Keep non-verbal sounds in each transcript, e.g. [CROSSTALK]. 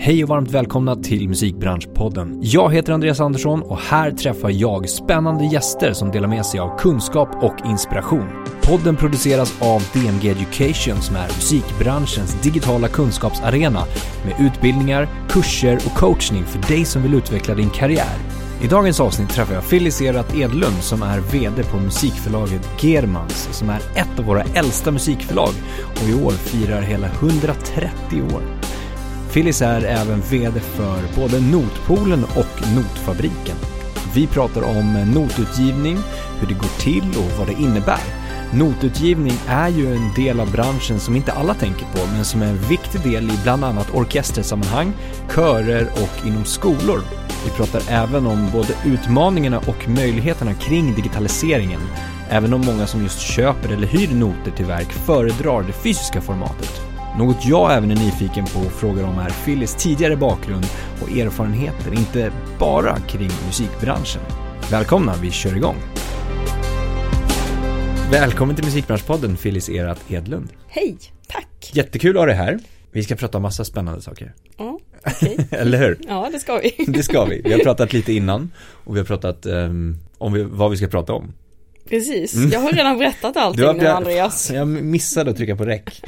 Hej och varmt välkomna till Musikbranschpodden. Jag heter Andreas Andersson och här träffar jag spännande gäster som delar med sig av kunskap och inspiration. Podden produceras av DMG Education som är musikbranschens digitala kunskapsarena med utbildningar, kurser och coachning för dig som vill utveckla din karriär. I dagens avsnitt träffar jag Phyllis Erat Edlund som är VD på musikförlaget Germans som är ett av våra äldsta musikförlag och i år firar hela 130 år. Phyllis är även VD för både Notpoolen och Notfabriken. Vi pratar om notutgivning, hur det går till och vad det innebär. Notutgivning är ju en del av branschen som inte alla tänker på, men som är en viktig del i bland annat orkestersammanhang, körer och inom skolor. Vi pratar även om både utmaningarna och möjligheterna kring digitaliseringen, även om många som just köper eller hyr noter till verk föredrar det fysiska formatet. Något jag även är nyfiken på och frågar om är Phyllis tidigare bakgrund och erfarenheter, inte bara kring musikbranschen. Välkomna, vi kör igång! Välkommen till Musikbranschpodden, Phyllis Erat Edlund. Hej, tack! Jättekul att ha dig här. Vi ska prata om massa spännande saker. Ja, okej. [LAUGHS] Eller hur? Ja, det ska vi. Det ska vi. Vi har pratat lite innan och vi har pratat um, om vi, vad vi ska prata om. Precis, jag har redan berättat allting nu berätt- Andreas. [LAUGHS] Jag missade att trycka på räck.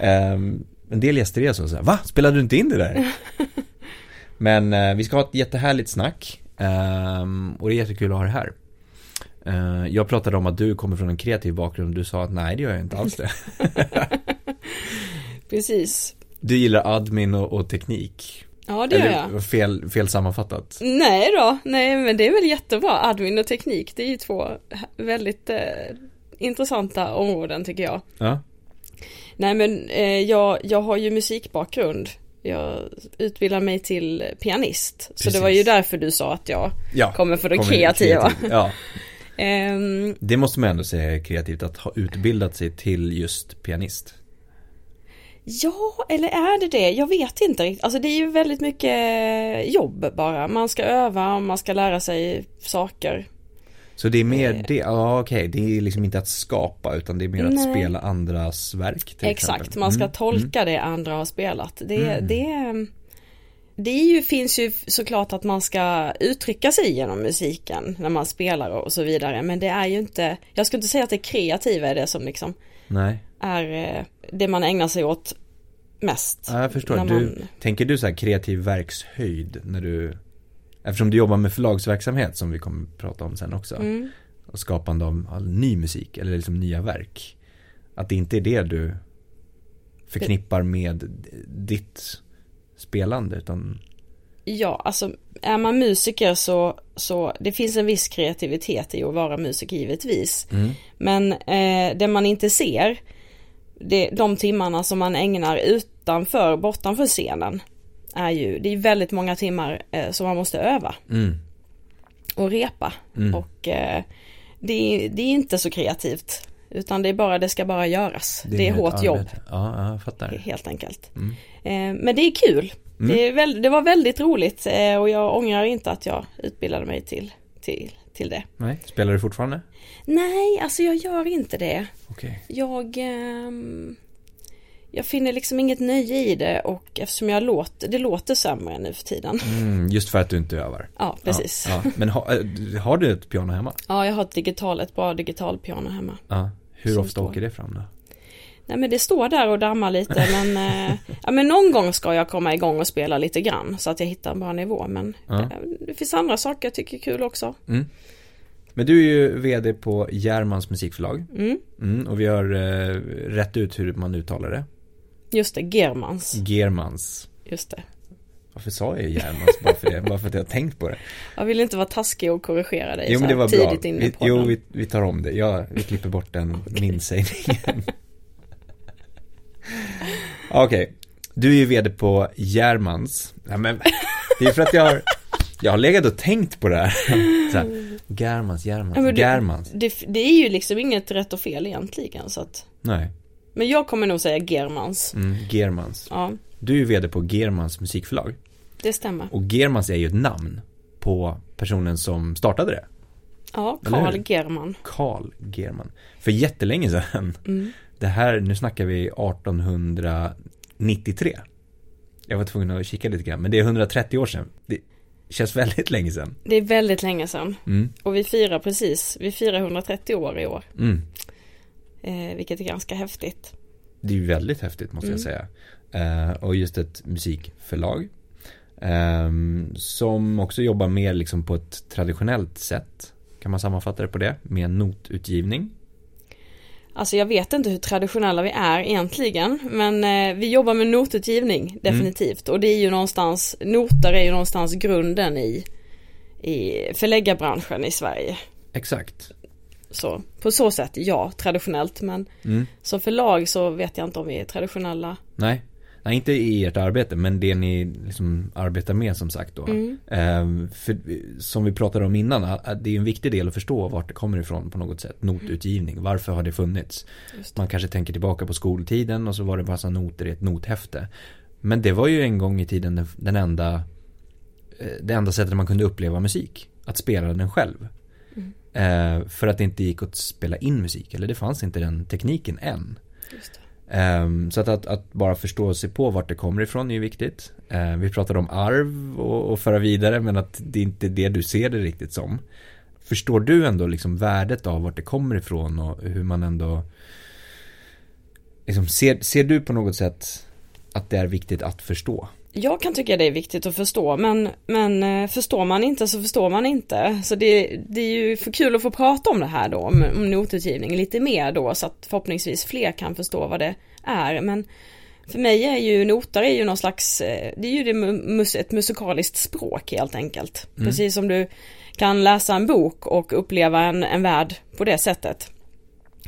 Ehm, en del gäster är så, här, va? Spelade du inte in det där? [LAUGHS] Men eh, vi ska ha ett jättehärligt snack. ehm, och det är jättekul att ha det här. Eh, jag pratade om att du kommer från en kreativ bakgrund. Du sa att nej, det gör jag inte alls det. [LAUGHS] Precis. Du gillar admin och, och teknik. Ja, det gör Eller jag. fel, fel sammanfattat. Nej då, nej men det är väl jättebra. Admin och teknik, det är ju två väldigt eh, intressanta områden tycker jag. Ja, Nej men eh, jag, jag har ju musikbakgrund. Jag utbildar mig till pianist. Så Precis. det var ju därför du sa att jag ja. kommer från kommer kreativa. kreativ. Ja, [LAUGHS] Ehm, det måste man ändå säga är kreativt att ha utbildat sig till just pianist. Ja, eller är det det? Jag vet inte riktigt. Alltså det är ju väldigt mycket jobb bara. Man ska öva, man ska lära sig saker. Så det är mer Eh. det, ja okej, det är liksom inte att skapa utan det är mer att Nej. spela andras verk Exakt, exempel. man ska Mm, tolka det andra har spelat. Det, Mm. det, det är ju, finns ju såklart att man ska uttrycka sig genom musiken när man spelar och så vidare. Men det är ju inte, jag skulle inte säga att det kreativa är det som liksom Nej, är eh, det man ägnar sig åt mest. ja, jag förstår. Du, man- Tänker du så här kreativ verkshöjd när du Eftersom du jobbar med förlagsverksamhet som vi kommer prata om sen också Mm. Och skapande av all ny musik eller liksom nya verk Att det inte är det du förknippar med ditt spelande utan Ja, alltså är man musiker så, så det finns en viss kreativitet i att vara musiker givetvis. mm. Men eh, det man inte ser, det, de timmarna som man ägnar utanför, bortanför scenen, är ju, det är väldigt många timmar eh, som man måste öva Mm. och repa. Mm. Och eh, det, är- det är inte så kreativt. Utan det är bara, det ska bara göras. Det är, mer ett hårt jobb, arbete. Ja, ja, jag fattar helt enkelt. Mm. Eh, men det är kul. Mm. Det, är väl, det var väldigt roligt eh, och jag ångrar inte att jag utbildade mig till, till, till det. Nej, spelar du fortfarande? Nej, alltså jag gör inte det. Okej Jag, ehm, jag finner liksom inget nöje i det och eftersom jag låter, det låter sämre nu för tiden. mm, Just för att du inte övar Ja, precis. Ja, Ja, ja. Men ha, äh, har du ett piano hemma? jag har ett digital, ett bra digitalpiano hemma. Ja. Hur ofta står. åker det fram då? Nej men det står där och dammar lite [LAUGHS] men, eh, ja, men någon gång ska jag komma igång och spela lite grann så att jag hittar en bra nivå men Ja. eh, det finns andra saker jag tycker är kul också. Men du är ju vd på Järmans musikförlag. Mm, mm, och vi har eh, rätt ut hur man uttalar det. Just det, Germans, Germans. Just det. Varför sa jag Järmans bara för det? Bara för att jag har tänkt på det. Jag vill inte vara taskig och korrigera dig Jo men det var bra. tidigt in i vi, podden. Jo vi, vi tar om det, ja, vi klipper bort den [LAUGHS] minsägningen Okej, du är ju vd på Järmans ja, men Det är för att jag har Jag har legat och tänkt på det här, så här Germans, Järmans, Ja, Germans Det, det är ju liksom inget rätt och fel egentligen så att Nej, Men jag kommer nog säga Germans. mm, Germans Ja, Du är ju vd på Germans musikförlag det stämmer. Och Germans är ju ett namn på personen som startade det Ja, Carl? German. Carl German För jättelänge sedan Mm. Det här, nu snackar vi 1893 Jag var tvungen att kika lite grann, men det är 130 år sedan. Det känns väldigt länge sedan. Det är väldigt länge sedan. Mm. Och vi firar precis, vi firar 130 år i år. Mm. Eh, vilket är ganska häftigt. Det är väldigt häftigt måste jag Mm. säga. Eh, och just ett musikförlag. ehm, som också jobbar mer liksom på ett traditionellt sätt. Kan man sammanfatta det på det? Med notutgivning. Alltså jag vet inte hur traditionella vi är egentligen men eh, vi jobbar med notutgivning definitivt och det är ju någonstans, noter är ju någonstans grunden i, i förläggarbranschen i Sverige. Exakt. Så på så sätt ja, traditionellt men Mm. som förlag så vet jag inte om vi är traditionella. Nej. Nej, inte i ert arbete, men det ni liksom arbetar med som sagt då. Mm. Ehm, för som vi pratade om innan, det är en viktig del att förstå vart det kommer ifrån på något sätt. Notutgivning, varför har det funnits? Det. Man kanske tänker tillbaka på skoltiden och så var det massa noter i ett nothäfte. Men det var ju en gång i tiden den, den enda eh, det enda sättet man kunde uppleva musik. Att spela den själv. Mm. Eh, för att det inte gick att spela in musik. Eller det fanns inte den tekniken än. Ehm, så att, att, att bara förstå sig på vart det kommer ifrån är ju viktigt. Ehm, vi pratade om arv och, och föra vidare men att det är inte det du ser det riktigt som. Förstår du ändå liksom värdet av vart det kommer ifrån och hur man ändå liksom, ser, ser du på något sätt att det är viktigt att förstå? Jag kan tycka det är viktigt att förstå men, men eh, förstår man inte så förstår man inte. Så det, det är ju för kul att få prata om det här då, om, om notutgivning lite mer då så att förhoppningsvis fler kan förstå vad det är. Men för mig är ju noter är ju någon slags, eh, det är ju det mus, ett musikaliskt språk helt enkelt. Mm. Precis som du kan läsa en bok och uppleva en, en värld på det sättet.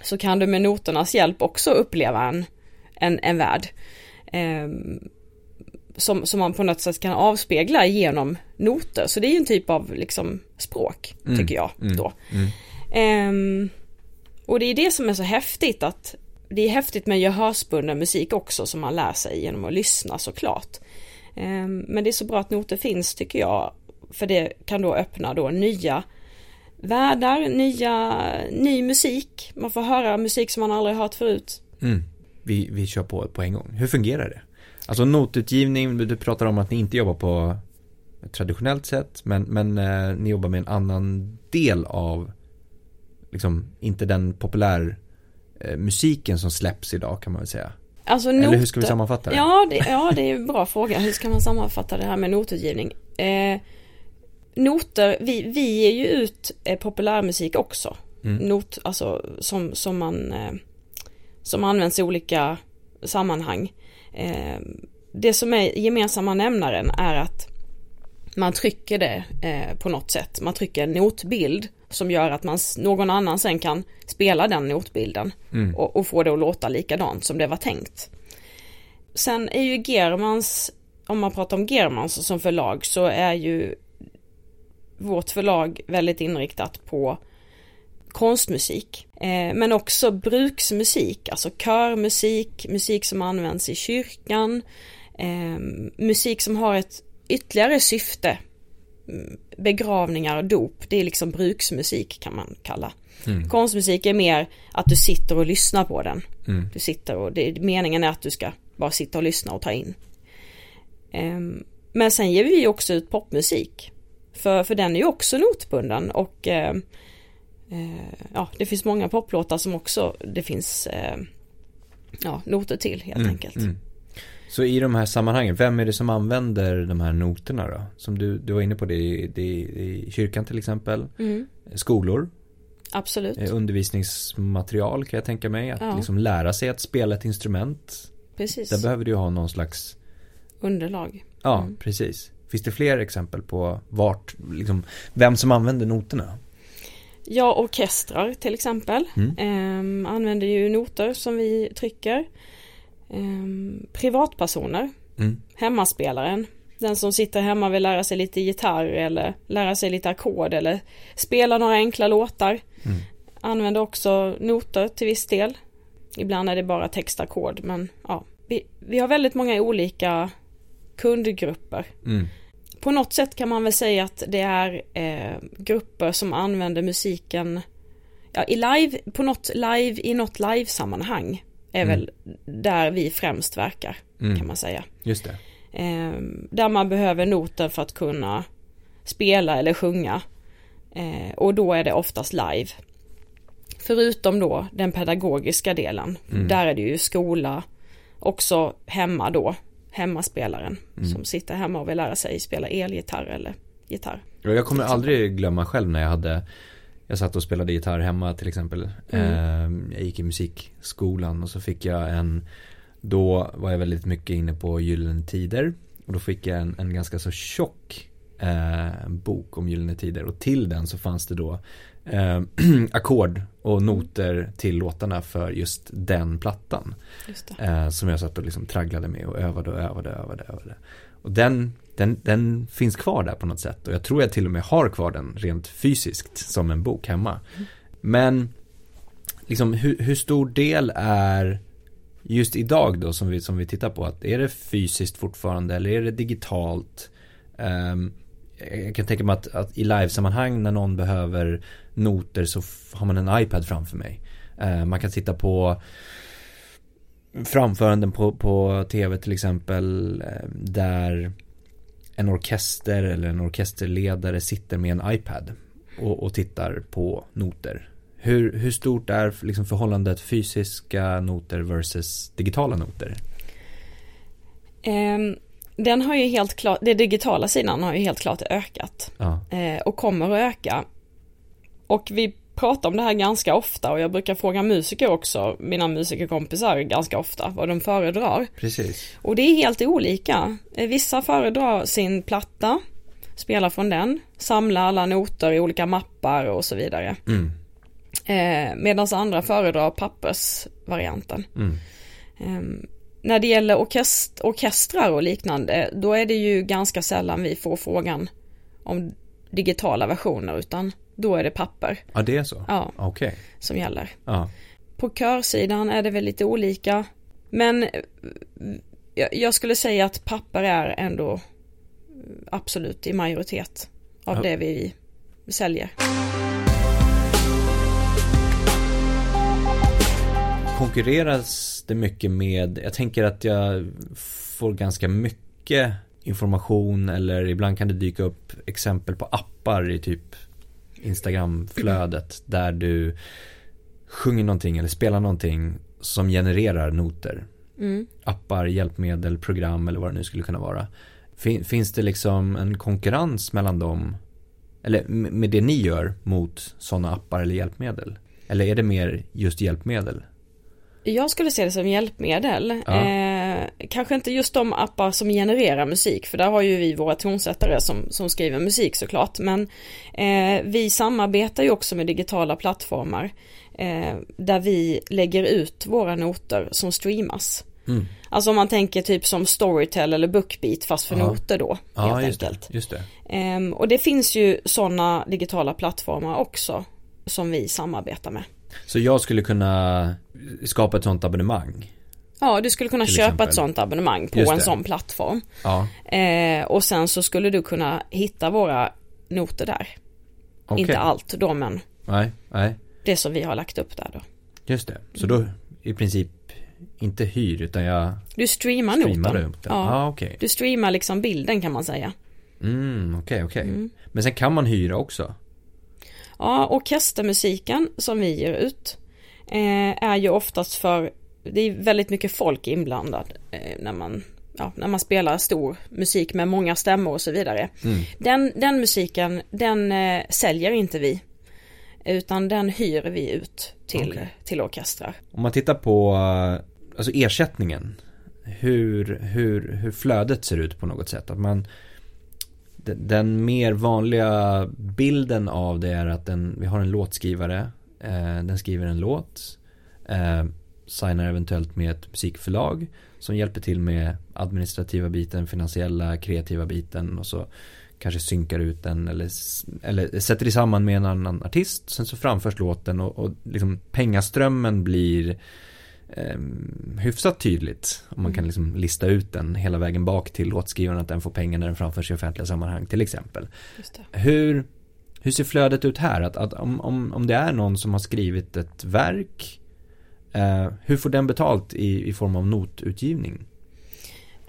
Så kan du med noternas hjälp också uppleva en, en, en värld. Ehm, som, som man på något sätt kan avspegla genom noter. Så det är ju en typ av liksom språk, Mm, tycker jag mm, då. Ehm, och det är det som är så häftigt att det är häftigt med gehörsbunden musik också som man lär sig genom att lyssna såklart. Ehm, men det är så bra att noter finns tycker jag. För det kan då öppna då nya världar, nya, ny musik. Man får höra musik som man aldrig hört förut. Mm. Vi, vi kör på på en gång. Hur fungerar det? Alltså notutgivning, du pratar om att ni inte jobbar på traditionellt sätt men, men eh, ni jobbar med en annan del av liksom inte den populär eh, musiken som släpps idag kan man väl säga. Alltså Eller hur ska vi sammanfatta det? Ja, det, ja, det är en bra fråga. Hur ska man sammanfatta det här med notutgivning? Eh, noter, vi, vi ger ju ut eh, populärmusik också. Mm. Not, alltså som, som man eh, som används i olika sammanhang. Eh, det som är gemensamma nämnaren är att man trycker det eh, på något sätt. Man trycker en notbild som gör att man, någon annan sen kan spela den notbilden Mm. och, och få det att låta likadant som det var tänkt. Sen är ju Germans, om man pratar om Germans som förlag så är ju vårt förlag väldigt inriktat på konstmusik. Eh, men också bruksmusik, alltså körmusik, musik som används i kyrkan, eh, musik som har ett ytterligare syfte. Mm, Begravningar och dop, det är liksom bruksmusik kan man kalla. Mm. Konstmusik är mer att du sitter och lyssnar på den. Mm. Du sitter och det, meningen är att du ska bara sitta och lyssna och ta in. Ehm, men sen ger vi också ut popmusik. För, för den är ju också notbunden och eh, eh, ja, det finns många poplåtar som också det finns eh, ja, noter till helt Mm, enkelt. mm. Så i de här sammanhangen, vem är det som använder de här noterna då? Som du, du var inne på det i, kyrkan till exempel. Mm, Skolor, absolut, eh, undervisningsmaterial kan jag tänka mig. Att Ja. liksom lära sig att spela ett instrument. precis. Där behöver du ha någon slags, Underlag. ja Mm. precis. Finns det fler exempel på vart, liksom, vem som använder noterna? Ja, orkestrar till exempel Mm. ehm, använder ju noter som vi trycker. Ehm, privatpersoner Mm. hemmaspelaren. Den som sitter hemma vill lära sig lite gitarr eller lära sig lite ackord eller spela några enkla låtar. Mm. Använder också noter till viss del. Ibland är det bara textackord men ja. Vi, vi har väldigt många olika kundgrupper. Mm. På något sätt kan man väl säga att det är eh, grupper som använder musiken ja, i live, på något live, i något live-sammanhang är Mm. väl där vi främst verkar Mm. kan man säga. Just det. Eh, där man behöver noten för att kunna spela eller sjunga. Eh, och då är det oftast live. Förutom då den pedagogiska delen. Mm. Där är det ju skola, också hemma då, hemmaspelaren Mm. som sitter hemma och vill lära sig spela elgitarr eller gitarr. Jag kommer aldrig glömma själv när jag hade Jag satt och spelade gitarr hemma till exempel Mm. Eh, Jag gick i musikskolan och så fick jag en Då var jag väldigt mycket inne på Gyllene Tider Och då fick jag en, en ganska så tjock eh, bok om Gyllene Tider och till den så fanns det då eh, [CLEARS THROAT] ackord och noter till låtarna för just den plattan. Just. Eh, som jag satt och liksom tragglade med och övade och övade och övade. Och, övade. och den, den, den finns kvar där på något sätt. Och jag tror jag till och med har kvar den rent fysiskt som en bok hemma. Men liksom hur, hur stor del är just idag då som vi, som vi tittar på att är det fysiskt fortfarande eller är det digitalt? Ehm, jag kan tänka mig att, att i livesammanhang när någon behöver noter så har man en iPad framför mig. Eh, man kan titta på framföranden på, på tv till exempel eh, där en orkester eller en orkesterledare sitter med en iPad och, och tittar på noter. Hur, hur stort är liksom förhållandet fysiska noter versus digitala noter? Um den har ju helt klart, den digitala sidan har ju helt klart ökat. Ja, eh, och kommer att öka. Och vi pratar om det här ganska ofta och jag brukar fråga musiker också, mina musikerkompisar ganska ofta, vad de föredrar. precis. Och det är helt olika. Eh, Vissa föredrar sin platta, spelar från den, samlar alla noter i olika mappar och så vidare. Mm, Eh, Medan andra föredrar pappersvarianten. mm, Ehm, när det gäller orkest- orkestrar och liknande, då är det ju ganska sällan vi får frågan om digitala versioner, utan då är det papper ja det är så? ja, Okej. som gäller. Ja. På körsidan är det väl lite olika, men eh, jag- skulle säga att papper är ändå absolut i majoritet av Ja. det vi säljer. Konkurreras det mycket med, jag tänker att jag får ganska mycket information eller ibland kan det dyka upp exempel på appar i typ Instagramflödet [CLEARS THROAT] där du sjunger någonting eller spelar någonting som genererar noter. Mm. Appar, hjälpmedel, program eller vad det nu skulle kunna vara. Fin, finns det liksom en konkurrens mellan dem? Eller med det ni gör mot sådana appar eller hjälpmedel? Eller är det mer just hjälpmedel? Jag skulle se det som hjälpmedel. Ja. Eh, kanske inte just de appar som genererar musik, för där har ju vi våra tonsättare som, som skriver musik såklart. Men eh, vi samarbetar ju också med digitala plattformar eh, där vi lägger ut våra noter som streamas. Mm. Alltså om man tänker typ som Storytel eller Bookbeat fast för Ja. noter då, Ja, helt just enkelt. det. Just det. Ehm, och det finns ju sådana digitala plattformar också som vi samarbetar med. Så jag skulle kunna skapa ett sånt abonnemang? Ja, du skulle kunna köpa exempel. ett sådant abonnemang på en sån plattform. Ja, Eh, och sen så skulle du kunna hitta våra noter där. okej. Inte allt då, men Nej, nej. det som vi har lagt upp där då. Just det. Så då i princip inte hyr utan jag Du streamar, streamar noten. Ja, ah, okej. Du streamar liksom bilden kan man säga. Mm, okej, okej. Mm. Men sen kan man hyra också? Ja, orkestermusiken som vi ger ut är ju oftast för, det är väldigt mycket folk inblandad eh, när man Ja, när man spelar stor musik med många stämmor och så vidare. Mm. Den, den musiken, den eh, säljer inte vi. Utan den hyr vi ut till, Okej. till orkestrar. Om man tittar på eh, alltså ersättningen hur, hur, hur flödet ser ut på något sätt. Att man, den, den mer vanliga bilden av det är att den, vi har en låtskrivare, eh, den skriver en låt, eh, signar eventuellt med ett musikförlag som hjälper till med administrativa biten, finansiella, kreativa biten och så kanske synkar ut den eller, eller sätter i samman med en annan artist. Sen så framförs låten och, och liksom pengaströmmen blir eh, hyfsat tydligt. Om man kan liksom lista ut den hela vägen bak till låtskrivaren att den får pengar när den framförs i offentliga sammanhang till exempel. Det. Hur, hur ser flödet ut här? Att, att om, om, om det är någon som har skrivit ett verk eh, hur får den betalt i, i form av notutgivning?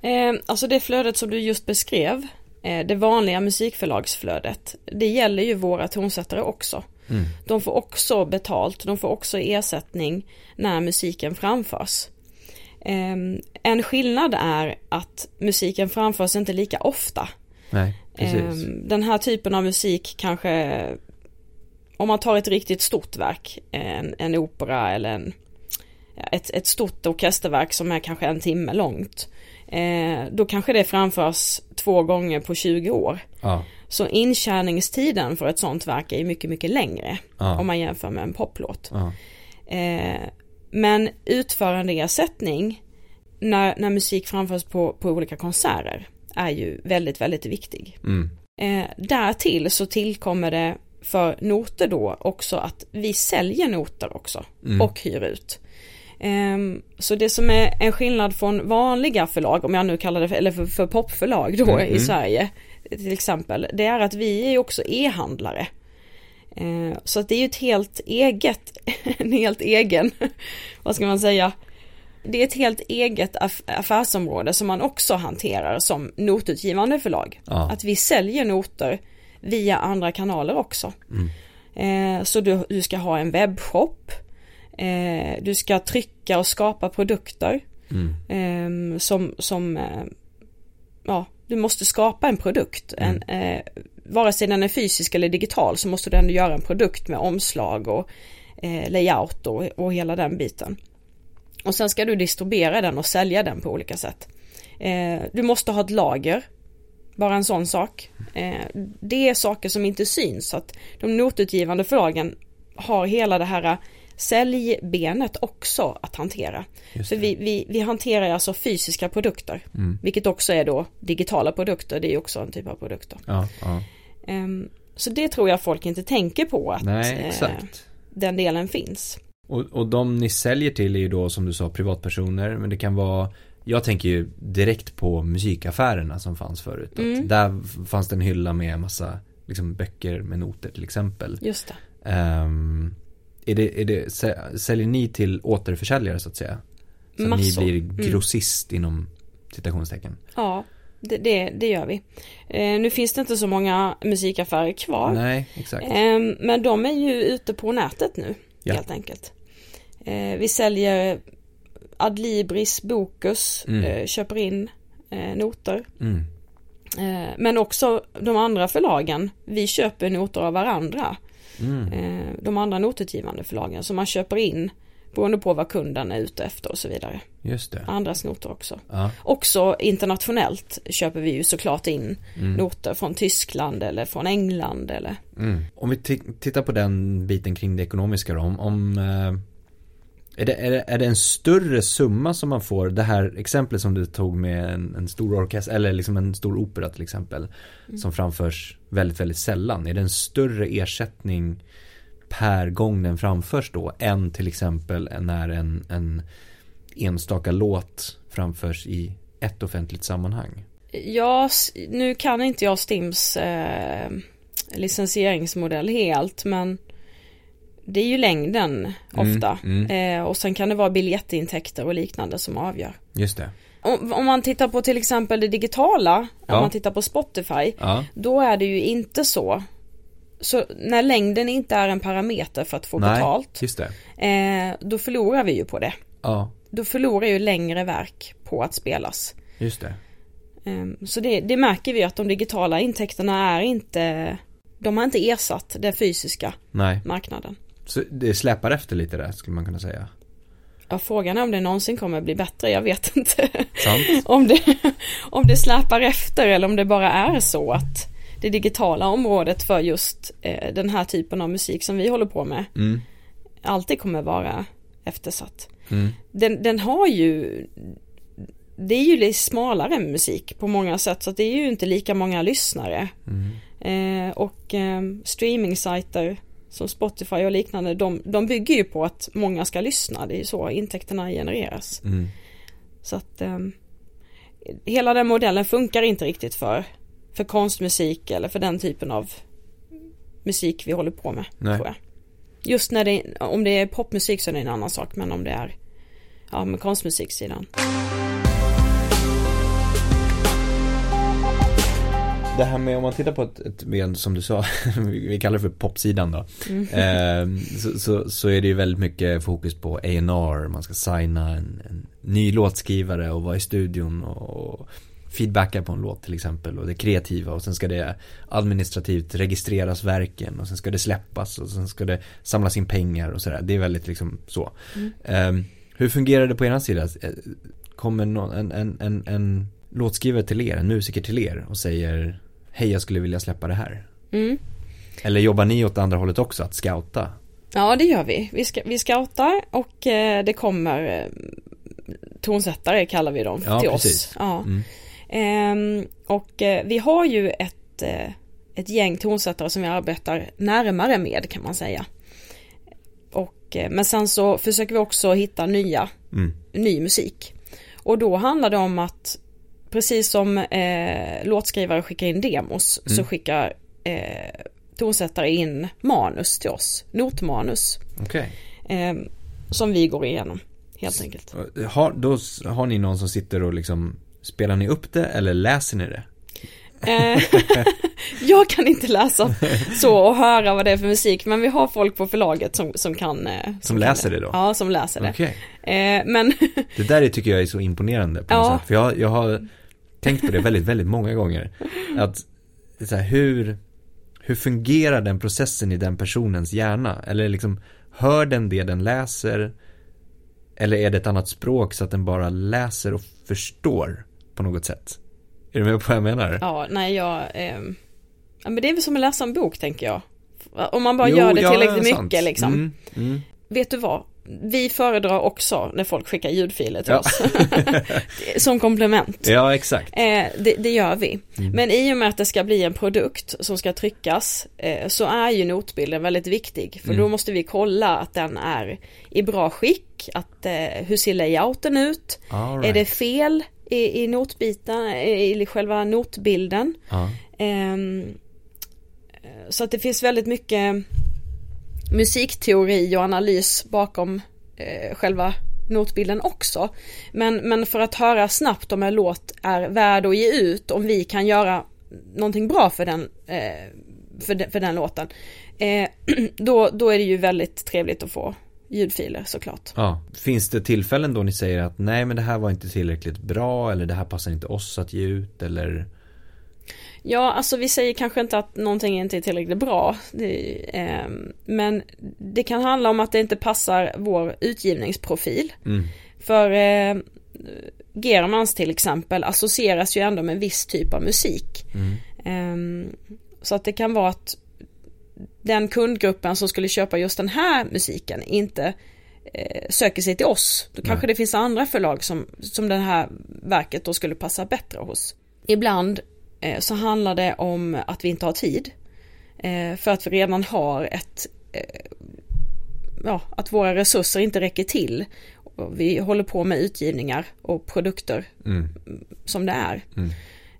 Eh, alltså det flödet som du just beskrev, eh, det vanliga musikförlagsflödet, det gäller ju våra tonsättare också. Mm. De får också betalt, de får också ersättning när musiken framförs. Eh, en skillnad är att musiken framförs inte lika ofta. Nej, precis. Ehm, Den här typen av musik kanske, om man tar ett riktigt stort verk, en, en opera eller en, ett, ett stort orkesterverk som är kanske en timme långt. Eh, då kanske det framförs två gånger på 20 år. Ja, Så intjäningstiden för ett sånt verk är mycket, mycket längre ja, om man jämför med en poplåt. ja. Eh, men utförandeersättning när, när musik framförs på, på olika konserter är ju väldigt, väldigt viktig. Mm. Eh, därtill så tillkommer det för noter då också att vi säljer noter också Mm. och hyr ut. Ehm, så det som är en skillnad från vanliga förlag, om jag nu kallar det för, eller för, för popförlag då Mm, i. Sverige till exempel, det är att vi är också e-handlare. Eh, så att det är ju ett helt eget, [LAUGHS] en helt egen, [LAUGHS] vad ska man säga, det är ett helt eget aff- affärsområde som man också hanterar som notutgivande förlag. Ja. Att vi säljer noter via andra kanaler också. Mm. Eh, så du, du ska ha en webbshop, eh, du ska trycka och skapa produkter Mm. eh, som, som eh, ja, du måste skapa en produkt. En, eh, vare sig den är fysisk eller digital så måste du ändå göra en produkt med omslag och eh, layout och, och hela den biten. Och sen ska du distribuera den och sälja den på olika sätt. Eh, du måste ha ett lager. Bara en sån sak. Eh, det är saker som inte syns. Så att de notutgivande förlagen har hela det här säljbenet också att hantera. Det. vi, vi, vi hanterar alltså fysiska produkter. Mm. Vilket också är då digitala produkter. Det är också en typ av produkter. Ja, ja. Ehm, så det tror jag folk inte tänker på att Nej, eh, den delen finns. Och, och de ni säljer till är ju då som du sa privatpersoner men det kan vara Jag tänker ju direkt på musikaffärerna som fanns förut. Att Mm. Där fanns det en hylla med massa liksom, böcker med noter till exempel. Just det. Ehm, är det, är det, sä- säljer ni till återförsäljare så att säga? Så att Massor. ni blir Mm. grossist inom citationstecken? Ja, det, det, det gör vi. Eh, nu finns det inte så många musikaffärer kvar. Nej, exakt. Ehm, men de är ju ute på nätet nu, Ja. helt enkelt. Eh, vi säljer Adlibris, Bokus, Mm. eh, köper in eh, noter. Mm. Men också de andra förlagen, vi köper noter av varandra. Mm. De andra notutgivande förlagen, så man köper in beroende på vad kunden är ute efter och så vidare. Just det. Andras noter också. Ja. Också internationellt köper vi ju såklart in Mm. noter från Tyskland eller från England eller Mm. Om vi ti- tittar på den biten kring det ekonomiska då. Om, om eh, är, det, är, det, är det en större summa som man får? Det här exemplet som du tog med en, en stor orkester eller liksom en stor opera till exempel. Som framförs väldigt, väldigt sällan. Är det en större ersättning per gång den framförs då? Än till exempel när en, en enstaka låt framförs i ett offentligt sammanhang? Ja, nu kan inte jag Stims eh, licensieringsmodell helt men det är ju längden Mm, ofta mm. Eh, och sen kan det vara biljettintäkter och liknande som avgör. Just det. Om, om man tittar på till exempel det digitala, Ja. om man tittar på Spotify, Ja, då är det ju inte så. Så när längden inte är en parameter för att få Nej. betalt, just det. eh, då förlorar vi ju på det. Ja, Då förlorar ju längre verk på att spelas. just det. Ehm, Så det, det märker vi att de digitala intäkterna är inte, de har inte ersatt den fysiska Nej. marknaden. Så det släpar efter lite där skulle man kunna säga. Ja, frågan är om det någonsin kommer bli bättre, jag vet [LAUGHS] inte. Om, det, om det släpar efter eller om det bara är så att det digitala området för just eh, den här typen av musik som vi håller på med Mm. alltid kommer vara eftersatt. Mm. Den, den har ju det är ju lite smalare musik på många sätt så att det är ju inte lika många lyssnare. Mm. Eh, och eh, streamingsajter som Spotify och liknande de, de bygger ju på att många ska lyssna. Det är ju så intäkterna genereras. Mm. Så att eh, hela den modellen funkar inte riktigt för, för konstmusik eller för den typen av musik vi håller på med. Nej. Tror jag. Just när det, om det är popmusik så är det en annan sak men om det är ja, med konstmusiksidan. Det här med om man tittar på ett, ett ben som du sa, [LAUGHS] vi kallar det för popsidan då. Mm. [LAUGHS] Eh, så, så, så, är det ju väldigt mycket fokus på A&R, man ska signa en, en, ny låtskrivare och vara i studion och feedbacka på en låt till exempel och det kreativa och sen ska det administrativt registreras verken och sen ska det släppas och sen ska det samlas in pengar och sådär. Det är väldigt liksom så. Mm. Eh, hur fungerar det på ena sida? Eh, kommer någon, en, en, en, en låtskrivare till er, en musiker till er och säger Hej jag skulle vilja släppa det här. Mm. Eller jobbar ni åt andra hållet också, att scouta? Ja det gör vi. Vi, ska, vi scoutar och eh, det kommer eh, tonsättare kallar vi dem ja, till precis. oss. Ja. Mm. Eh, och eh, vi har ju ett, eh, ett gäng tonsättare som vi arbetar närmare med kan man säga. Och, eh, men sen så försöker vi också hitta nya, mm. ny musik. Och då handlar det om att precis som eh, låtskrivare skickar in demos mm. så skickar eh, tonsättare in manus till oss, notmanus. Okay. Eh, som vi går igenom helt enkelt. Har, då har ni någon som sitter och liksom Spelar ni upp det eller läser ni det? Eh, [LAUGHS] jag kan inte läsa så och höra vad det är för musik men vi har folk på förlaget som, som kan eh, Som, som läser kan det. det då? Ja, som läser det. Okay. Eh, men Det där tycker jag är så imponerande på något sätt. För jag, jag har tänkt på det väldigt, väldigt många gånger. Att så här, hur, hur fungerar den processen i den personens hjärna? Eller liksom, hör den det den läser? Eller är det ett annat språk så att den bara läser och förstår på något sätt? Är du med på vad jag menar? Ja, nej jag, eh, ja, men det är väl som att läsa en bok tänker jag. Om man bara jo, gör det tillräckligt ja, mycket liksom. Mm, mm. Vet du vad? Vi föredrar också när folk skickar ljudfiler till ja. oss. [LAUGHS] som komplement. Ja, exakt. Eh, det, det, gör vi. Mm. Men i och med att det ska bli en produkt som ska tryckas eh, så är ju notbilden väldigt viktig. För mm. då måste vi kolla att den är i bra skick. Att, eh, hur ser layouten ut? Right. Är det fel i, i notbiten, i själva notbilden? Ah. så att det finns väldigt mycket musikteori och analys bakom eh, själva notbilden också. Men, men för att höra snabbt om en låt är värd att ge ut, om vi kan göra någonting bra för den, eh, för, de, för den låten, eh, [CLEARS THROAT] då, då är det ju väldigt trevligt att få ljudfiler såklart. Ja. Finns det tillfällen då ni säger att nej men det här var inte tillräckligt bra eller det här passar inte oss att ge ut eller Ja, alltså vi säger kanske inte att någonting inte är tillräckligt bra. Det, eh, men det kan handla om att det inte passar vår utgivningsprofil. Mm. För eh, Germans till exempel associeras ju ändå med en viss typ av musik. Mm. Eh, så att det kan vara att den kundgruppen som skulle köpa just den här musiken inte eh, söker sig till oss. Då kanske Nej. det finns andra förlag som, som det här verket då skulle passa bättre hos. Ibland så handlar det om att vi inte har tid. Eh, för att vi redan har ett, eh, ja, att våra resurser inte räcker till. Vi håller på med utgivningar och produkter mm. som det är. Mm.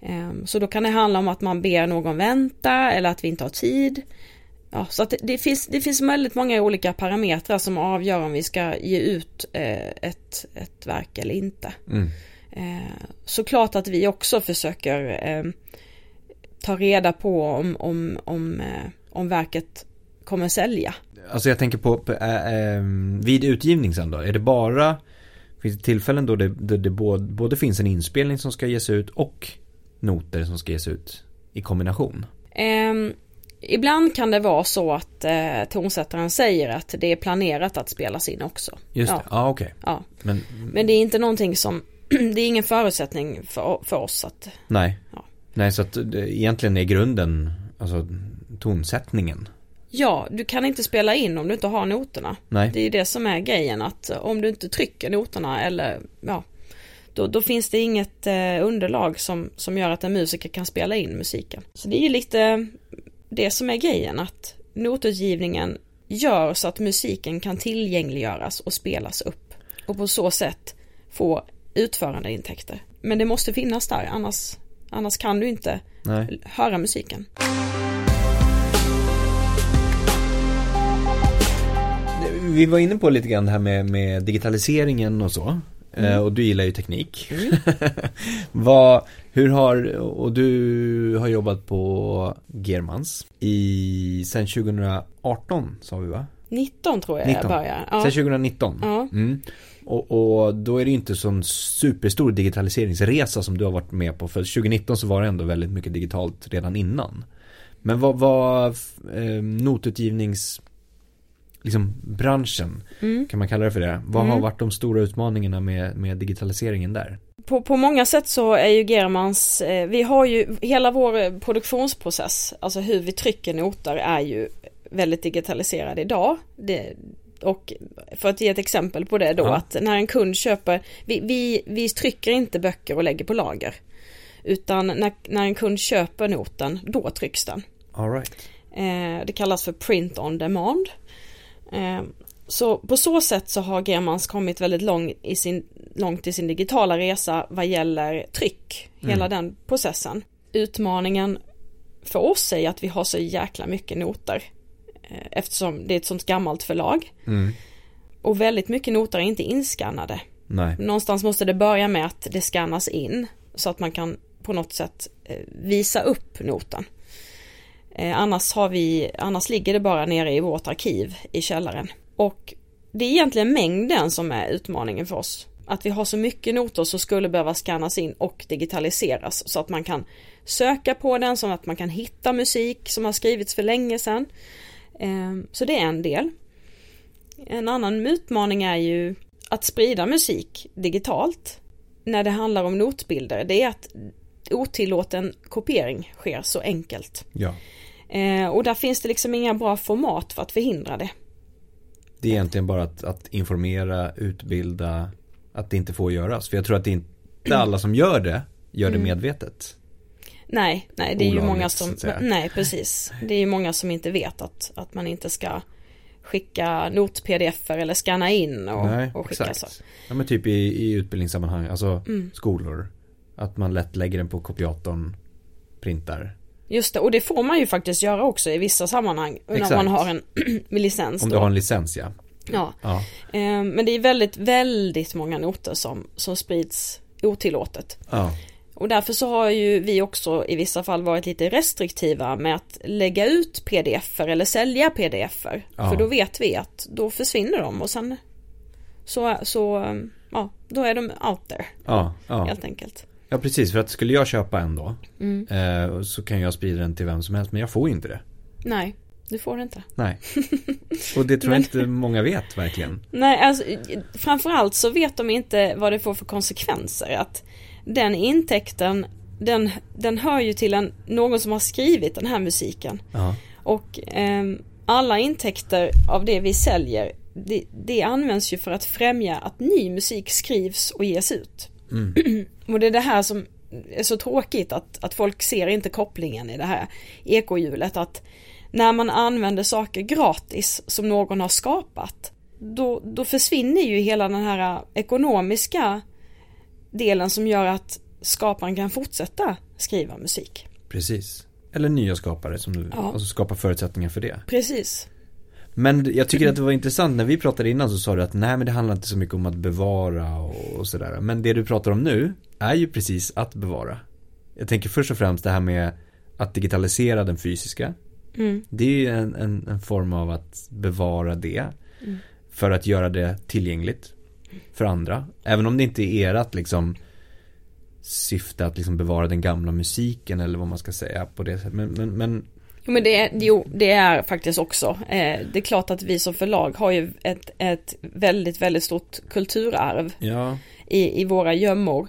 Ehm, så då kan det handla om att man ber någon vänta eller att vi inte har tid. Ja, så det, det, finns, det finns väldigt många olika parametrar som avgör om vi ska ge ut ett, ett verk eller inte. Mm. Eh, såklart att vi också försöker eh, ta reda på om, om, om, eh, om verket kommer sälja. Alltså jag tänker på, äh, äh, vid utgivning sen då, är det bara Finns det tillfällen då det, det, det både, både, finns en inspelning som ska ges ut och noter som ska ges ut i kombination? Um, ibland kan det vara så att eh, tonsättaren säger att det är planerat att spelas in också. Just det, ja, ah, okej. Okay. Ja. Men, Men det är inte någonting som [CLEARS THROAT] det är ingen förutsättning för, för oss att... Nej. Ja. Nej, så att det, egentligen är grunden, alltså tonsättningen. Ja, du kan inte spela in om du inte har noterna. Nej. Det är det som är grejen att om du inte trycker noterna eller ja, då, då finns det inget eh, underlag som, som gör att en musiker kan spela in musiken. Så det är ju lite det som är grejen att notutgivningen gör så att musiken kan tillgängliggöras och spelas upp och på så sätt få utförandeintäkter. Men det måste finnas där, annars, annars kan du inte Nej. höra musiken. Vi var inne på lite grann det här med, med digitaliseringen och så. mm. och du gillar ju teknik. Mm. [LAUGHS] Vad, hur har, och du har jobbat på Germans i, sen 2018 sa vi va? 19 tror jag 19. jag började. Ja. Sen 2019? Ja. Mm. Och, och, då är det inte sån superstor digitaliseringsresa som du har varit med på. För 2019 så var det ändå väldigt mycket digitalt redan innan. Men vad var eh, notutgivnings liksom branschen, mm. kan man kalla det för det. Vad mm. har varit de stora utmaningarna med, med digitaliseringen där? På, på många sätt så är ju Germans, eh, vi har ju hela vår produktionsprocess, alltså hur vi trycker noter är ju väldigt digitaliserad idag. Det, och för att ge ett exempel på det då ja. att när en kund köper, vi, vi, vi trycker inte böcker och lägger på lager. Utan när, när en kund köper noten, då trycks den. All right. eh, det kallas för print on demand. Eh, så på så sätt så har Germans kommit väldigt lång i sin, långt i sin digitala resa vad gäller tryck, mm. hela den processen. Utmaningen för oss är att vi har så jäkla mycket noter eftersom det är ett sånt gammalt förlag. Mm. Och väldigt mycket noter är inte inskannade. Nej. Någonstans måste det börja med att det skannas in så att man kan på något sätt eh, visa upp noten. Eh, annars, har vi, annars ligger det bara nere i vårt arkiv i källaren. Och det är egentligen mängden som är utmaningen för oss. Att vi har så mycket noter som skulle behöva skannas in och digitaliseras så att man kan söka på den, så att man kan hitta musik som har skrivits för länge sedan. Ehm, så det är en del. En annan utmaning är ju att sprida musik digitalt när det handlar om notbilder. Det är att otillåten kopiering sker så enkelt. Ja. Eh, och där finns det liksom inga bra format för att förhindra det. Det är egentligen bara att, att, informera, utbilda, att det inte får göras. För jag tror att det inte alla som gör det, gör det mm. medvetet. Nej, nej det är Olagligt, ju många som, nej precis. Det är ju många som inte vet att, att man inte ska skicka not-pdf eller scanna in och, nej, och skicka exakt. så. Ja men typ i, i utbildningssammanhang, alltså mm. skolor. Att man lätt lägger den på kopiatorn, printar Just det, och det får man ju faktiskt göra också i vissa sammanhang. Exakt. När man har en [CLEARS THROAT] licens. Om du har en licens ja. Ja. ja. Ehm, men det är väldigt, väldigt många noter som, som sprids otillåtet. Ja. Och därför så har ju vi också i vissa fall varit lite restriktiva med att lägga ut pdf-er eller sälja pdf-er. Ja. För då vet vi att då försvinner de och sen så, så ja, då är de out there. Ja, ja. Helt enkelt. Ja precis, för att skulle jag köpa en då mm. eh, så kan jag sprida den till vem som helst men jag får inte det. Nej, du får det inte. Nej. Och det tror jag [LAUGHS] inte många vet verkligen. Nej, alltså framförallt så vet de inte vad det får för konsekvenser. Att den intäkten, den, den hör ju till en, någon som har skrivit den här musiken. Ja. Och eh, alla intäkter av det vi säljer, det, det används ju för att främja att ny musik skrivs och ges ut. Mm. [CLEARS THROAT] Och det är det här som är så tråkigt att, att folk ser inte kopplingen i det här ekohjulet att när man använder saker gratis som någon har skapat då, då försvinner ju hela den här ekonomiska delen som gör att skaparen kan fortsätta skriva musik. Precis. Eller nya skapare som du, ja. alltså skapar förutsättningar för det. Precis. Men jag tycker att det var intressant när vi pratade innan så sa du att nej men det handlar inte så mycket om att bevara och, och sådär. Men det du pratar om nu är ju precis att bevara. Jag tänker först och främst det här med att digitalisera den fysiska. Mm. Det är ju en, en, en, form av att bevara det. Mm. För att göra det tillgängligt för andra. Även om det inte är ert liksom syfte att liksom bevara den gamla musiken eller vad man ska säga på det sättet. Men, men, men Jo men det är, jo, det är faktiskt också. Eh, det är klart att vi som förlag har ju ett, ett väldigt, väldigt stort kulturarv ja. i, i våra gömmor.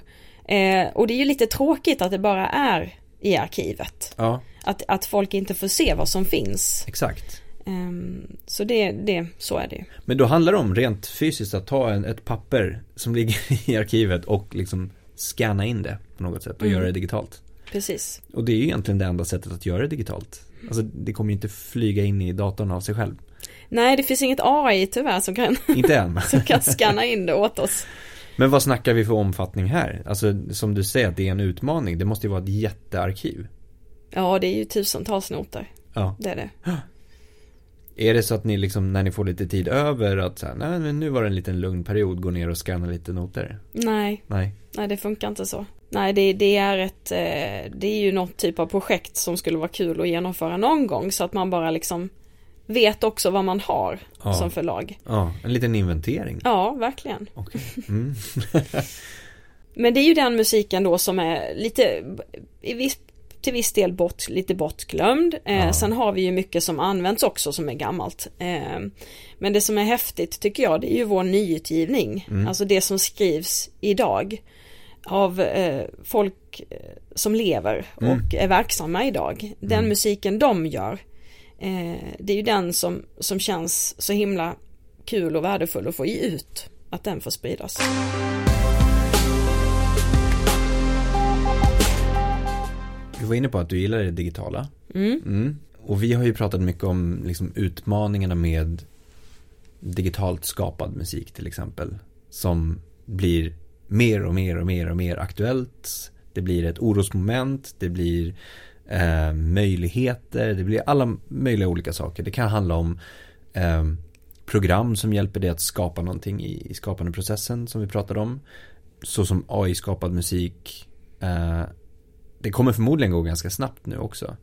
Eh, och det är ju lite tråkigt att det bara är i arkivet. Ja. Att, att folk inte får se vad som finns. Exakt. Um, så det, det, så är det ju. Men då handlar det om rent fysiskt att ta en, ett papper som ligger [LAUGHS] i arkivet och liksom scanna in det på något sätt och mm. göra det digitalt. Precis. Och det är ju egentligen det enda sättet att göra det digitalt. Alltså det kommer ju inte flyga in i datorn av sig själv. Nej, det finns inget AI tyvärr som kan, [LAUGHS] inte än. [LAUGHS] som kan scanna in det åt oss. Men vad snackar vi för omfattning här? Alltså som du säger det är en utmaning. Det måste ju vara ett jättearkiv. Ja, det är ju tusentals noter. Ja. Det är det. [GASPS] Är det så att ni liksom när ni får lite tid över att så här, nej men nu var det en liten lugn period, gå ner och scanna lite noter? Nej, Nej. nej det funkar inte så. Nej, det, det är ett, eh, det är ju något typ av projekt som skulle vara kul att genomföra någon gång så att man bara liksom vet också vad man har Ja. som förlag. Ja, en liten inventering. Ja, verkligen. Okej. [LAUGHS] Mm. [LAUGHS] Men det är ju den musiken då som är lite i viss, till viss del bort, lite bortglömd. Eh, Ja. Sen har vi ju mycket som används också som är gammalt. Eh, men det som är häftigt tycker jag det är ju vår nyutgivning. Mm. Alltså det som skrivs idag. Av eh, folk eh, som lever och Mm. är verksamma idag. Den Mm. musiken de gör. Eh, det är ju den som, som känns så himla kul och värdefull att få ge ut. Att den får spridas. Du var inne på att du gillar det digitala. Mm. Mm. Och vi har ju pratat mycket om liksom, utmaningarna med digitalt skapad musik till exempel. Som blir mer och mer och mer och mer aktuellt. Det blir ett orosmoment, det blir eh, möjligheter, det blir alla möjliga olika saker. Det kan handla om eh, program som hjälper dig att skapa någonting i, i skapandeprocessen som vi pratade om. Så som AI-skapad musik. Eh, det kommer förmodligen gå ganska snabbt nu också.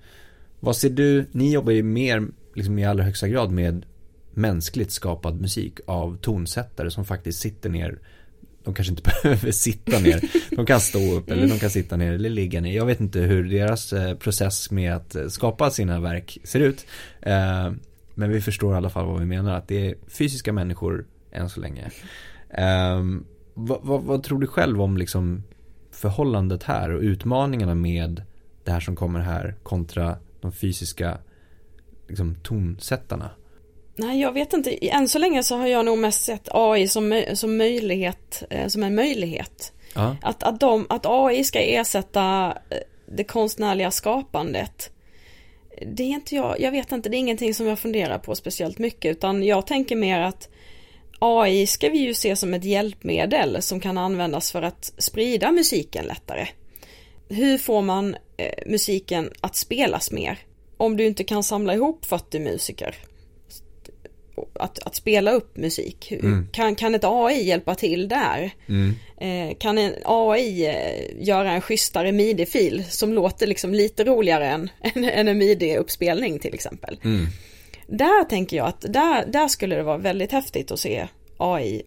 Vad ser du, ni jobbar ju mer, liksom i allra högsta grad med mänskligt skapad musik av tonsättare som faktiskt sitter ner. De kanske inte [LAUGHS] behöver sitta ner. De kan stå upp eller de kan sitta ner eller ligga ner. Jag vet inte hur deras eh, process med att eh, skapa sina verk ser ut. Eh, men vi förstår i alla fall vad vi menar. Att det är fysiska människor än så länge. Vad, vad, vad tror du själv om liksom förhållandet här och utmaningarna med det här som kommer här kontra de fysiska liksom, tonsättarna? Nej, jag vet inte. Än så länge så har jag nog mest sett AI som, som möjlighet, eh, som en möjlighet. Ja, Att, att, de, att AI ska ersätta eh, det konstnärliga skapandet. Det är inte jag, jag vet inte, det är ingenting som jag funderar på speciellt mycket utan jag tänker mer att AI ska vi ju se som ett hjälpmedel som kan användas för att sprida musiken lättare. Hur får man eh, musiken att spelas mer? Om du inte kan samla ihop 40 musiker. Att, att spela upp musik. Mm. Kan, kan ett AI hjälpa till där? mm. Eh, kan en AI eh, göra en schysstare midi-fil som låter liksom lite roligare än, [LAUGHS] än, än en midi-uppspelning till exempel. Mm. Där tänker jag att där, där skulle det vara väldigt häftigt att se AI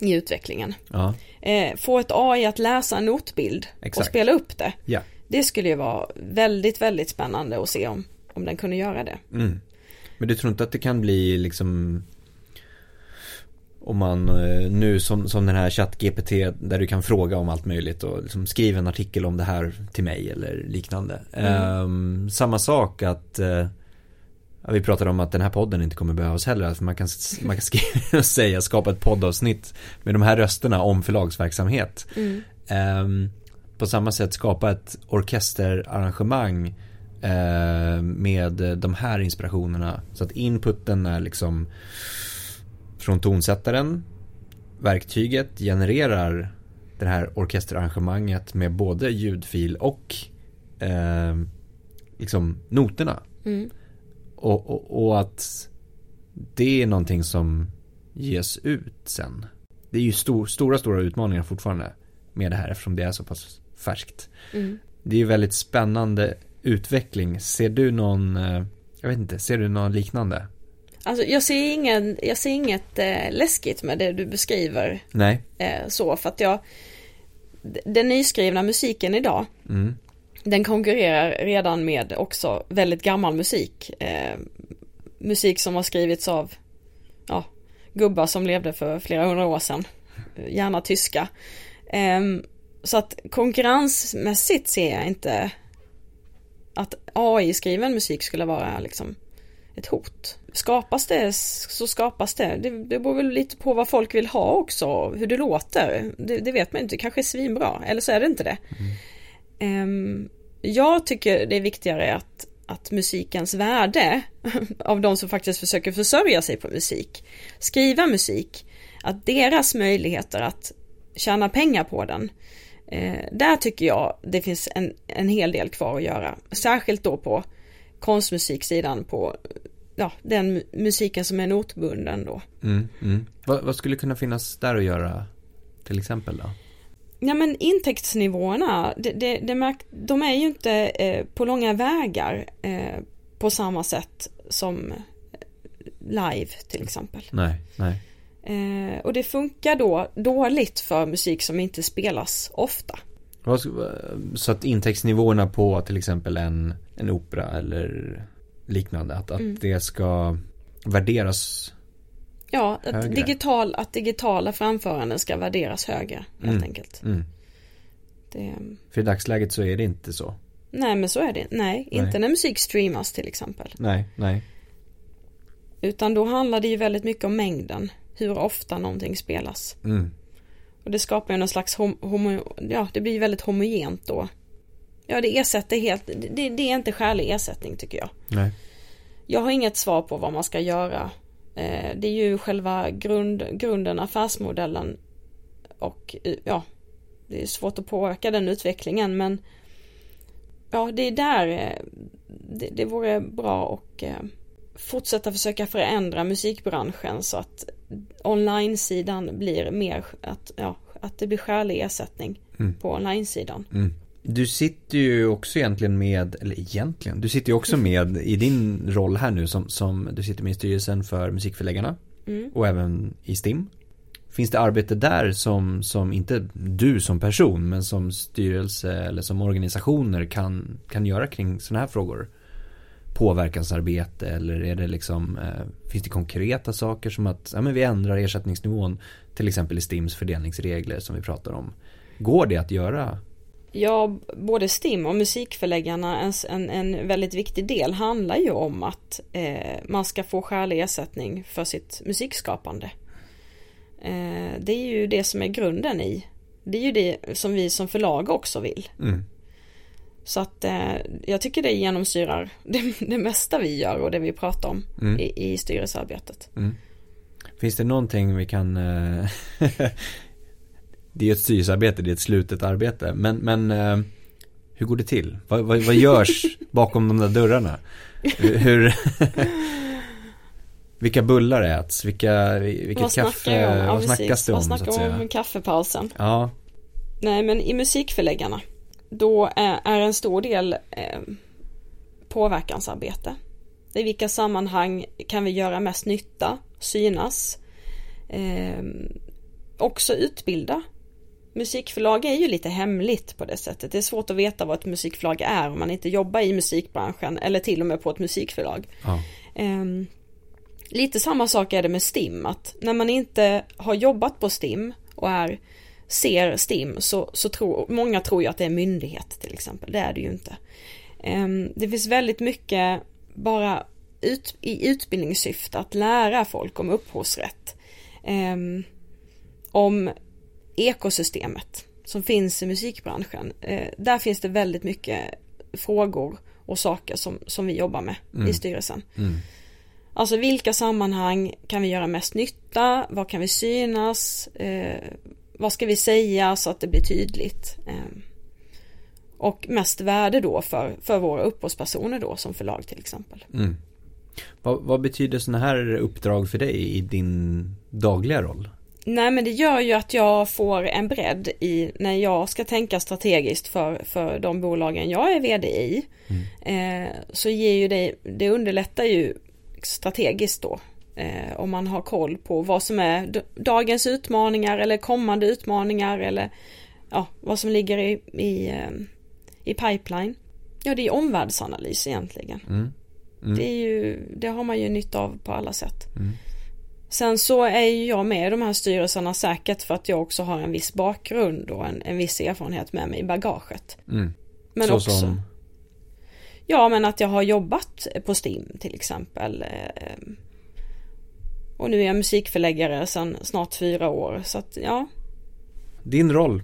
i utvecklingen. ja, Eh, få ett AI att läsa en notbild och Exakt. spela upp det. ja. Det skulle ju vara väldigt, väldigt spännande att se om, om den kunde göra det. Mm. Men du tror inte att det kan bli liksom om man eh, nu som, som den här ChatGPT där du kan fråga om allt möjligt och liksom skriva en artikel om det här till mig eller liknande. Ehm, samma sak att eh, ja, vi pratade om att den här podden inte kommer behövas heller. Alltså man kan, man kan skriva [LAUGHS] och säga, skapa ett poddavsnitt med de här rösterna om förlagsverksamhet. Mm. Ehm, på samma sätt skapa ett orkesterarrangemang eh, med de här inspirationerna. Så att inputen är liksom från tonsättaren. Verktyget genererar det här orkesterarrangemanget med både ljudfil och eh, liksom noterna. Mm. Och, och, och att det är någonting som ges ut sen. Det är ju stor, stora, stora utmaningar fortfarande med det här eftersom det är så pass färskt. Mm. Det är ju väldigt spännande utveckling. Ser du någon, eh, jag vet inte, ser du någon liknande? Alltså jag ser, ingen, jag ser inget eh, läskigt med det du beskriver Nej. eh, så för att jag den nyskrivna musiken idag Mm. Den konkurrerar redan med också väldigt gammal musik. Eh, musik som har skrivits av ja, gubbar som levde för flera hundra år sedan. Gärna tyska. Eh, så att konkurrensmässigt ser jag inte att AI-skriven musik skulle vara liksom ett hot. Skapas det så skapas det. det. Det beror väl lite på vad folk vill ha också, hur det låter. Det, det vet man inte, kanske är svinbra, eller så är det inte det. Ehm, jag tycker det är viktigare att, att musikens värde [LAUGHS] av de som faktiskt försöker försörja sig på musik, skriva musik, att deras möjligheter att tjäna pengar på den, eh, där tycker jag det finns en, en hel del kvar att göra. Särskilt då på konstmusiksidan på ja, den musiken som är notbunden då. Mm, mm. Vad, vad, skulle kunna finnas där att göra till exempel då? Ja men intäktsnivåerna, det, det, det de är ju inte eh, på långa vägar eh, på samma sätt som live till exempel. Nej, nej. Eh, och det funkar då dåligt för musik som inte spelas ofta. Så att intäktsnivåerna på till exempel en, en opera eller liknande, att, att mm. det ska värderas Ja, att, digital, att digitala framföranden ska värderas högre helt mm. enkelt. Mm. Det... För i dagsläget så är det inte så. Nej men så är det, nej, nej. inte när musik streamas till exempel. Nej, nej. Utan då handlar det ju väldigt mycket om mängden. Hur ofta någonting spelas. Mm. Och det skapar ju någon slags hom, homo, ja det blir väldigt homogent då. Ja det ersätter helt, det, det är inte skälig ersättning tycker jag. Nej. Jag har inget svar på vad man ska göra. Eh, det är ju själva grund, grunden, affärsmodellen och ja, det är svårt att påverka den utvecklingen men ja, det är där eh, det, det vore bra och eh, fortsätta försöka förändra musikbranschen så att online-sidan blir mer att, ja, att det blir skälig ersättning mm. på online-sidan. Mm. Du sitter ju också egentligen med, eller egentligen, du sitter ju också med i din roll här nu som, som du sitter med i styrelsen för musikförläggarna mm. och även i STIM. Finns det arbete där som, som inte du som person men som styrelse eller som organisationer kan, kan göra kring sådana här frågor? Påverkansarbete eller är det liksom, eh, finns det konkreta saker som att ja, men vi ändrar ersättningsnivån till exempel i STIMs fördelningsregler som vi pratar om. Går det att göra Ja, både STIM och musikförläggarna, en, en, en väldigt viktig del handlar ju om att eh, man ska få skälig ersättning för sitt musikskapande. Eh, det är ju det som är grunden i. Det är ju det som vi som förlag också vill. Mm. Så att eh, jag tycker det genomsyrar [LAUGHS] det, det, mesta vi gör och det vi pratar om mm. i, i styrelsearbetet. Mm. Finns det någonting vi kan eh, [LAUGHS] Det är ett styrelsearbete, det är ett slutet arbete Men, men eh, hur går det till? Vad, vad, vad görs [LAUGHS] bakom de där dörrarna? Hur [LAUGHS] Vilka bullar äts? Vilka, vilket vad kaffe? Om? Ja, vad snackas det om? Vad snackar om kaffepausen? Ja. Nej men i musikförläggarna Då är, är en stor del eh, påverkansarbete. I vilka sammanhang kan vi göra mest nytta? Synas? Eh, också utbilda. Musikförlag är ju lite hemligt på det sättet. Det är svårt att veta vad ett musikförlag är om man inte jobbar i musikbranschen eller till och med på ett musikförlag. Ja. Eh, lite samma sak är det med STIM, att när man inte har jobbat på STIM och är ser STIM så, så tror många tror ju att det är myndighet till exempel. Det är det ju inte. Um, det finns väldigt mycket bara ut, i utbildningssyfte att lära folk om upphovsrätt. Um, om ekosystemet som finns i musikbranschen. Uh, där finns det väldigt mycket frågor och saker som, som vi jobbar med mm. i styrelsen. Mm. Alltså vilka sammanhang kan vi göra mest nytta? Vad kan vi synas? Eh, vad ska vi säga så att det blir tydligt? Eh, och mest värde då för, för våra upphovspersoner då som förlag till exempel. Mm. Vad, vad, betyder sådana här uppdrag för dig i din dagliga roll? Nej men det gör ju att jag får en bredd i när jag ska tänka strategiskt för, för de bolagen jag är vd i. Mm. Eh, så ger ju det, det underlättar ju strategiskt då. Eh, om man har koll på vad som är dagens utmaningar eller kommande utmaningar eller ja, vad som ligger i, i, eh, i pipeline. Ja, det är omvärldsanalys egentligen. Mm. Mm. Det, ju, det har man ju nytta av på alla sätt. Sen så är ju jag med i de här styrelserna säkert för att jag också har en viss bakgrund och en, en viss erfarenhet med mig i bagaget. Mm. Men så också som... Ja men att jag har jobbat på STIM till exempel. Eh, och nu är jag musikförläggare sedan snart fyra år så att ja. Din roll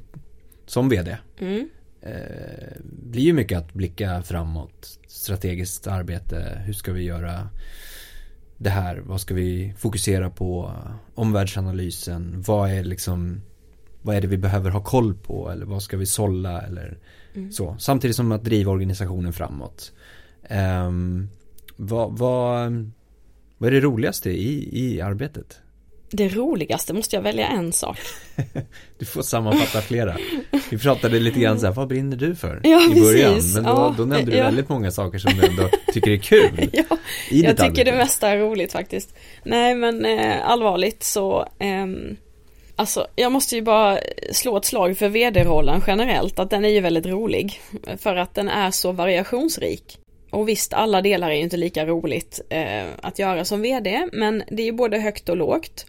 som vd mm. Eh, blir ju mycket att blicka framåt. Strategiskt arbete. Hur ska vi göra det här? Vad ska vi fokusera på? Omvärldsanalysen. Vad är liksom vad är det vi behöver ha koll på eller vad ska vi sålla eller mm. så. Samtidigt som att driva organisationen framåt. Um, vad, vad, Vad är det roligaste i, i arbetet? Det roligaste, måste jag välja en sak? [LAUGHS] du får sammanfatta flera. Vi pratade lite grann så här, vad brinner du för? Ja, I början, precis. men då, Ja, då nämnde du ja. väldigt många saker som du ändå tycker är kul [LAUGHS] ja, i jag tycker det mesta är roligt faktiskt. Nej men eh, allvarligt så, ehm, alltså jag måste ju bara slå ett slag för vd-rollen generellt, att den är ju väldigt rolig. För att den är så variationsrik. Och visst, alla delar är ju inte lika roligt eh, att göra som vd, men det är ju både högt och lågt.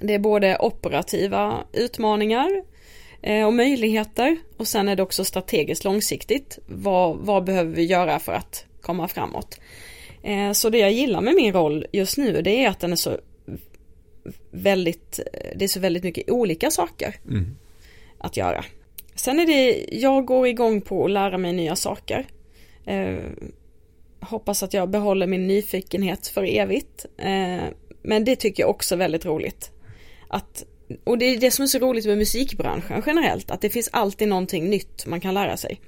Det är både operativa utmaningar eh, och möjligheter och sen är det också strategiskt långsiktigt. Vad, vad behöver vi göra för att komma framåt? Eh, Så det jag gillar med min roll just nu det är att den är så väldigt, det är så väldigt mycket olika saker Mm. att göra. Sen är det, jag går igång på att lära mig nya saker. Eh, hoppas att jag behåller min nyfikenhet för evigt. Eh, men det tycker jag också är väldigt roligt. Att, och det är det som är så roligt med musikbranschen generellt, att det finns alltid någonting nytt man kan lära sig.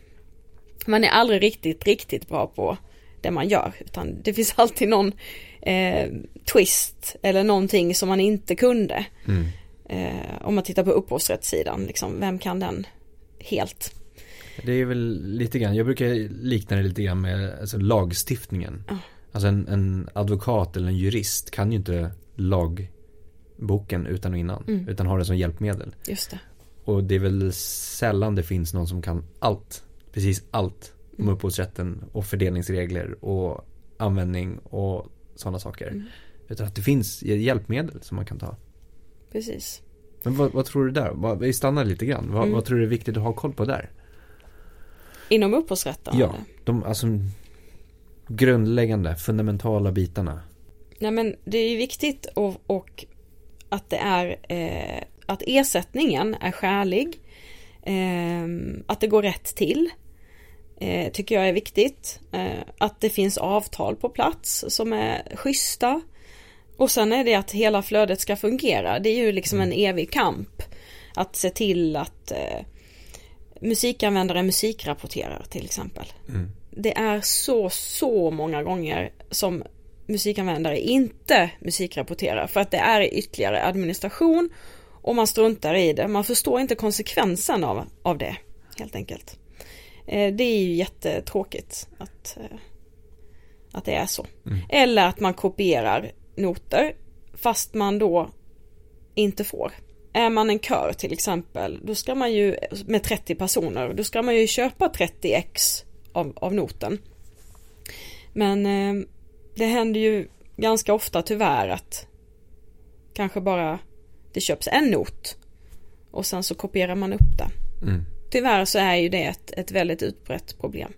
Man är aldrig riktigt, riktigt bra på det man gör, utan det finns [LAUGHS] alltid någon eh, twist eller någonting som man inte kunde. Mm. Eh, om man tittar på upphovsrättssidan, liksom, vem kan den helt? Det är väl lite grann, jag brukar likna det lite grann med alltså, lagstiftningen. Ja. Alltså en, en advokat eller en jurist kan ju inte lagboken utan och innan. Mm. Utan har det som hjälpmedel. Just det. Och det är väl sällan det finns någon som kan allt. Precis allt om Mm. upphovsrätten och fördelningsregler och användning och sådana saker. Mm. Utan att det finns hjälpmedel som man kan ta. Precis. Men vad, vad tror du där? Vi stannar lite grann. Vad, Mm. vad tror du är viktigt att ha koll på där? Inom upphovsrätten? Ja, de alltså grundläggande, fundamentala bitarna. Nej men det är viktigt och, och att det är eh, att ersättningen är skälig. Eh, att det går rätt till. Eh, tycker jag är viktigt. Eh, att det finns avtal på plats som är schyssta. Och sen är det att hela flödet ska fungera. Det är ju liksom en evig kamp. Att se till att eh, musikanvändare musikrapporterar till exempel Mm. det är så, så många gånger som musikanvändare inte musikrapporterar för att det är ytterligare administration och man struntar i det. Man förstår inte konsekvensen av, av det helt enkelt. Eh, Det är ju jättetråkigt att, eh, att det är så. Mm. Eller att man kopierar noter fast man då inte får. Är man en kör till exempel, då ska man ju med 30 personer, då ska man ju köpa 30 ex av, av noten. Men eh, det händer ju ganska ofta tyvärr att kanske bara det köps en not och sen så kopierar man upp den. Mm. Tyvärr så är ju det ett, ett väldigt utbrett problem.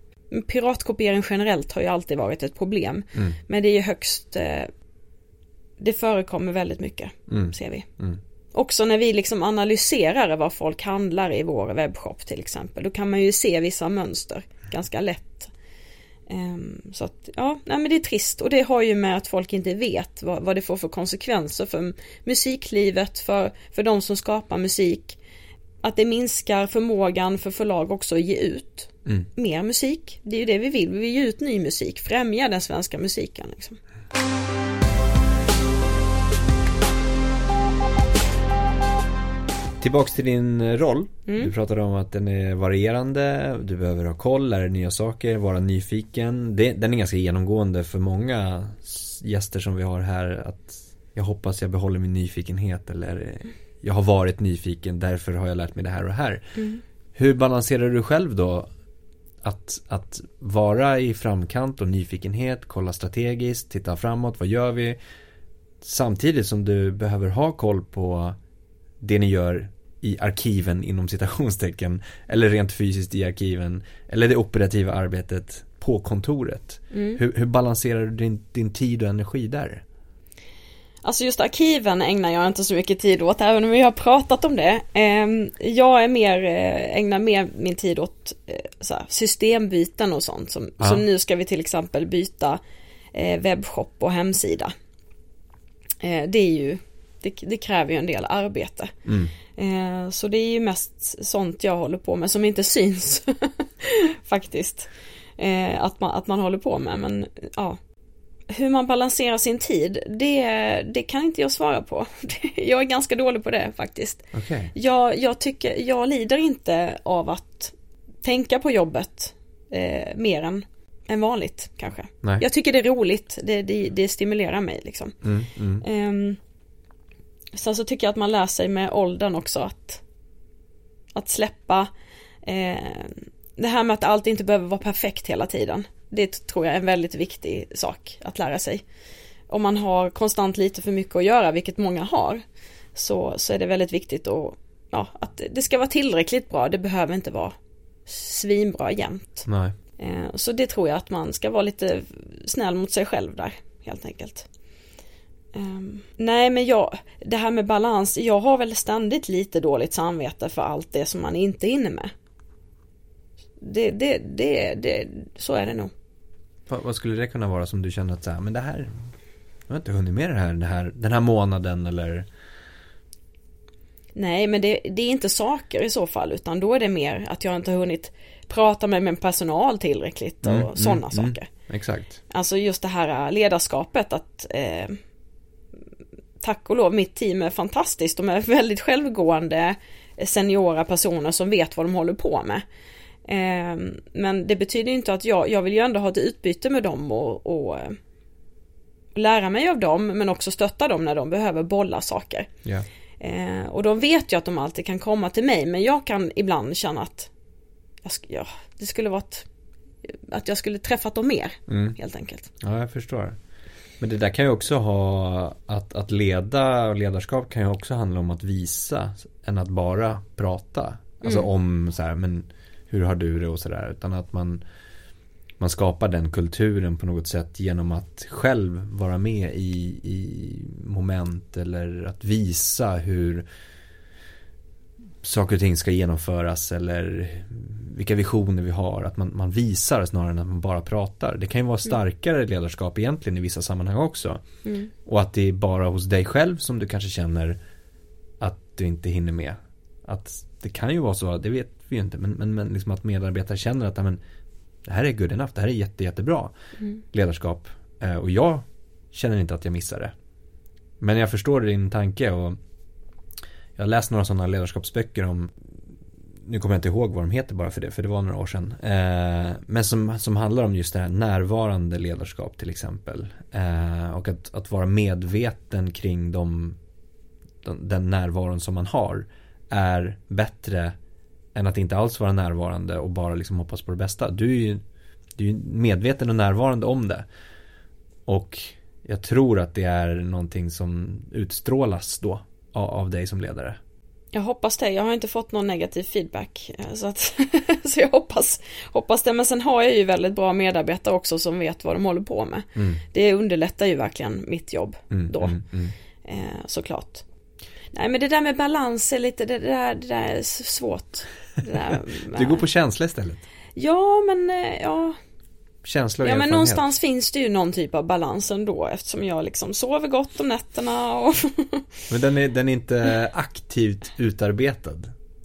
Piratkopiering generellt har ju alltid varit ett problem. Mm. Men det är ju högst, eh, det förekommer väldigt mycket Mm. ser vi. Mm. Också när vi liksom analyserar vad folk handlar i vår webbshop till exempel. Då kan man ju se vissa mönster ganska lätt. Ehm, så att ja, nej men det är trist och det har ju med att folk inte vet vad, vad det får för konsekvenser för musiklivet, för, för de som skapar musik. Att det minskar förmågan för förlag också att ge ut Mm. mer musik. Det är ju det vi vill, vi vill ge ut ny musik, främja den svenska musiken. Liksom. Tillbaks till din roll. Mm. Du pratade om att den är varierande, du behöver ha koll, lära dig nya saker, vara nyfiken. Det, den är ganska genomgående för många gäster som vi har här. Att jag hoppas jag behåller min nyfikenhet eller jag har varit nyfiken, därför har jag lärt mig det här och det här. Mm. Hur balanserar du själv då att, att vara i framkant och nyfikenhet, kolla strategiskt, titta framåt, vad gör vi? Samtidigt som du behöver ha koll på det ni gör i arkiven inom citationstecken eller rent fysiskt i arkiven eller det operativa arbetet på kontoret. Mm. Hur, hur balanserar du din, din tid och energi där? Alltså just arkiven ägnar jag inte så mycket tid åt, även om vi har pratat om det. Ehm, Jag är mer, eh, ägnar mer min tid åt eh, systembyten och sånt. Som, Ja. som nu ska vi till exempel byta eh, webbshop och hemsida. Det är ju, det, det kräver ju en del arbete. Mm. Eh, Så det är ju mest sånt jag håller på med som inte syns [LAUGHS] faktiskt. Eh, Att man, att man håller på med men ja. hur man balanserar sin tid, det, det kan inte jag svara på. [LAUGHS] Jag är ganska dålig på det faktiskt. Okay. Jag, jag, tycker, jag lider inte av att tänka på jobbet eh, mer än, än vanligt kanske. Nej. Jag tycker det är roligt, det, det, det stimulerar mig liksom. Mm, mm. Eh, sen så tycker jag att man lär sig med åldern också att, att släppa eh, det här med att allt inte behöver vara perfekt hela tiden. Det tror jag är en väldigt viktig sak att lära sig. Om man har konstant lite för mycket att göra, vilket många har, så, så är det väldigt viktigt att, ja, att det ska vara tillräckligt bra. Det behöver inte vara svinbra jämt. Nej. Eh, så det tror jag att man ska vara lite snäll mot sig själv där, helt enkelt. Um, nej men jag, det här med balans, jag har väl ständigt lite dåligt samvete för allt det som man inte hinner med. Det, det, det, det så är det nog. Vad, vad skulle det kunna vara som du känner att så här, men det här, jag har inte hunnit med det här, det här den här månaden eller? Nej men det, det, är inte saker i så fall utan då är det mer att jag inte har hunnit prata med min personal tillräckligt och mm, sådana mm, saker. Mm, exakt. Alltså just det här ledarskapet att eh, tack och lov mitt team är fantastiskt. De är [LAUGHS] väldigt självgående seniora personer som vet vad de håller på med. Eh, men det betyder inte att jag, jag vill ju ändå ha ett utbyte med dem och, och, och lära mig av dem men också stötta dem när de behöver bolla saker. Yeah. Eh, och de vet ju att de alltid kan komma till mig men jag kan ibland känna att jag, ja, det skulle varit att jag skulle träffat dem mer mm. helt enkelt. Ja, jag förstår. Men det där kan ju också ha att, att leda och ledarskap kan ju också handla om att visa än att bara prata. Alltså mm. om så här, men hur har du det och sådär. Utan att man, man skapar den kulturen på något sätt genom att själv vara med i, i moment eller att visa hur saker och ting ska genomföras eller vilka visioner vi har. Att man, man visar snarare än att man bara pratar. Det kan ju vara mm. starkare ledarskap egentligen i vissa sammanhang också. Mm. Och att det är bara hos dig själv som du kanske känner att du inte hinner med. Att det kan ju vara så, det vet vi ju inte, men, men, men liksom att medarbetare känner att men, det här är good enough, det här är jätte, jättebra mm. ledarskap. Eh, och jag känner inte att jag missar det. Men jag förstår din tanke och jag har läst några sådana ledarskapsböcker om nu kommer jag inte ihåg vad de heter bara för det, för det var några år sedan. Eh, men som, som handlar om just det här närvarande ledarskap till exempel. Eh, och att, att vara medveten kring de, den, den närvaron som man har är bättre än att inte alls vara närvarande och bara liksom hoppas på det bästa. Du är ju, du är medveten och närvarande om det. Och jag tror att det är någonting som utstrålas då av, dig som ledare. Jag hoppas det. Jag har inte fått någon negativ feedback. Eh, så, att, [LAUGHS] så jag hoppas, hoppas det. Men sen har jag ju väldigt bra medarbetare också som vet vad de håller på med. Mm. Det underlättar ju verkligen mitt jobb mm, då. Mm, mm. eh, såklart. Nej men det där med balans är lite, det där, det där är svårt. Där, [LAUGHS] du går på känsla istället? Ja men, eh, ja. Känsla och Ja men någonstans finns det ju någon typ av balans ändå eftersom jag liksom sover gott om nätterna och [LAUGHS] Men den är, den är inte aktivt utarbetad?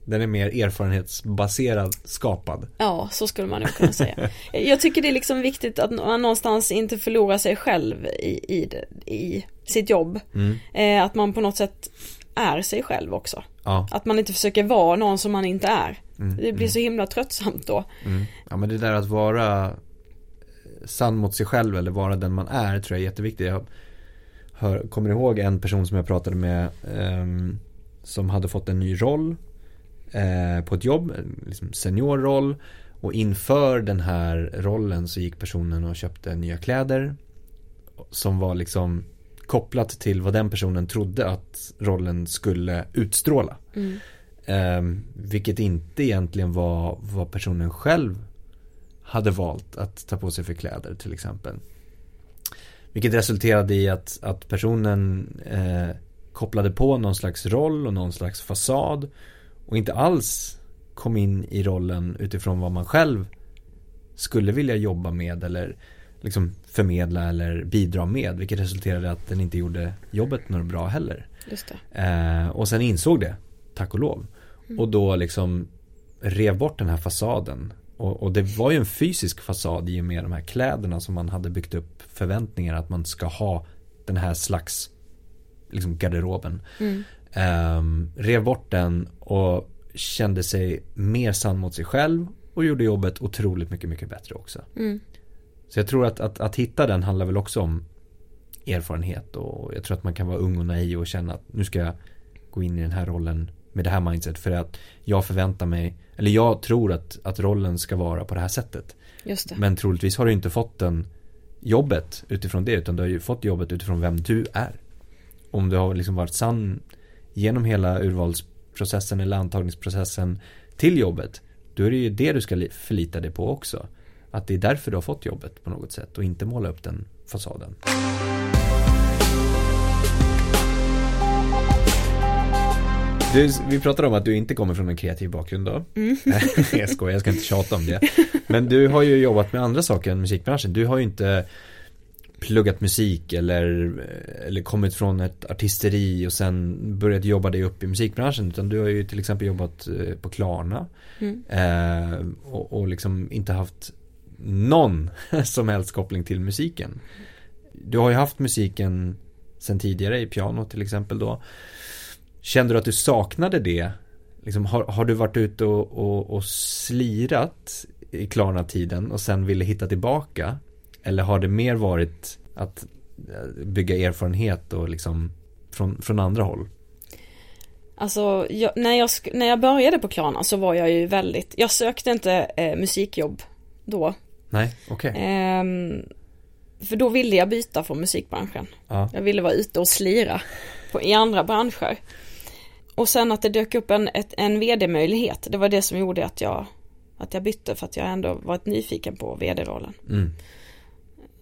Den är mer erfarenhetsbaserad skapad. Ja, så skulle man nog kunna säga. Jag tycker det är liksom viktigt att man någonstans inte förlorar sig själv i, i, i sitt jobb. Mm. Eh, att man på något sätt är sig själv också. Ja. Att man inte försöker vara någon som man inte är. Mm, det blir mm. så himla tröttsamt då. Mm. Ja men det där att vara sann mot sig själv eller vara den man är tror jag är jätteviktigt. Jag hör, kommer ihåg en person som jag pratade med um, som hade fått en ny roll eh, på ett jobb, liksom seniorroll. Och inför den här rollen så gick personen och köpte nya kläder. Som var liksom kopplat till vad den personen trodde att rollen skulle utstråla. Mm. Eh, vilket inte egentligen var vad personen själv hade valt att ta på sig för kläder till exempel. Vilket resulterade i att, att personen eh, kopplade på någon slags roll och någon slags fasad. Och inte alls kom in i rollen utifrån vad man själv skulle vilja jobba med eller liksom förmedla eller bidra med. Vilket resulterade i att den inte gjorde jobbet något bra heller. Just eh, och sen insåg det, tack och lov. Mm. Och då liksom rev bort den här fasaden. Och, och, det var ju en fysisk fasad i och med de här kläderna som man hade byggt upp förväntningar att man ska ha den här slags liksom garderoben. Mm. Um, rev bort den och kände sig mer sann mot sig själv och gjorde jobbet otroligt mycket, mycket bättre också. Mm. Så jag tror att, att, att hitta den handlar väl också om erfarenhet och jag tror att man kan vara ung och naiv och känna att nu ska jag gå in i den här rollen med det här mindset för att jag förväntar mig eller jag tror att, att rollen ska vara på det här sättet. Just det. Men troligtvis har du inte fått den jobbet utifrån det utan du har ju fått jobbet utifrån vem du är. Om du har liksom varit sann genom hela urvalsprocessen eller antagningsprocessen till jobbet då är det ju det du ska förlita dig på också. Att det är därför du har fått jobbet på något sätt och inte måla upp den fasaden. Du, vi pratar om att du inte kommer från en kreativ bakgrund då. Mm. [LAUGHS] jag skojar, jag ska inte tjata om det. Men du har ju jobbat med andra saker än musikbranschen. Du har ju inte pluggat musik eller, eller kommit från ett artisteri och sen börjat jobba dig upp i musikbranschen. Utan du har ju till exempel jobbat eh, på Klarna. Mm. Eh, och, och liksom inte haft någon [LAUGHS] som helst koppling till musiken. Du har ju haft musiken sen tidigare i piano till exempel då. Kände du att du saknade det? Liksom, har, har du varit ute och, och, och slirat i Klarna-tiden och sen ville hitta tillbaka? Eller har det mer varit att eh, bygga erfarenhet och liksom från, från andra håll? Alltså, jag, när, jag, när jag började på Klarna så var jag ju väldigt, jag sökte inte eh, musikjobb då. Nej, okej. Okay. Eh, för då ville jag byta från musikbranschen. Ja. Jag ville vara ute och slira på, i andra branscher. Och sen att det dök upp en, ett, en vd-möjlighet, det var det som gjorde att jag, att jag bytte för att jag ändå varit nyfiken på vd-rollen. Mm.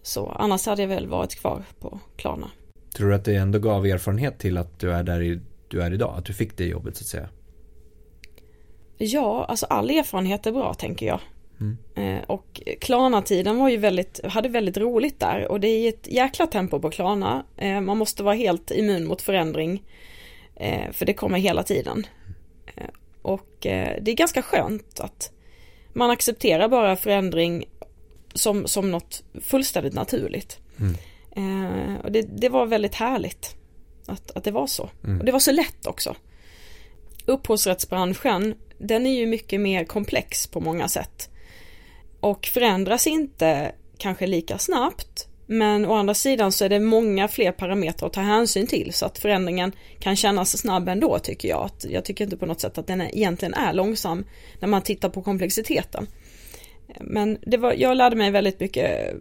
Så annars hade jag väl varit kvar på Klarna. Tror du att det ändå gav erfarenhet till att du är där i, du är idag? Att du fick det jobbet så att säga? Ja, alltså all erfarenhet är bra tänker jag. Mm. Eh, och Klarna-tiden var ju väldigt, hade väldigt roligt där och det är ett jäkla tempo på Klarna. Eh, man måste vara helt immun mot förändring. Eh, för det kommer hela tiden. Eh, och eh, det är ganska skönt att man accepterar bara förändring som, som något fullständigt naturligt. Mm. och det, det, var väldigt härligt att, att det var så. Mm. Och det var så lätt också. Upphovsrättsbranschen, den är ju mycket mer komplex på många sätt. Och förändras inte kanske lika snabbt men å andra sidan så är det många fler parametrar att ta hänsyn till så att förändringen kan kännas snabb ändå tycker jag. Jag tycker inte på något sätt att den egentligen är långsam när man tittar på komplexiteten. Men det var, jag lärde mig väldigt mycket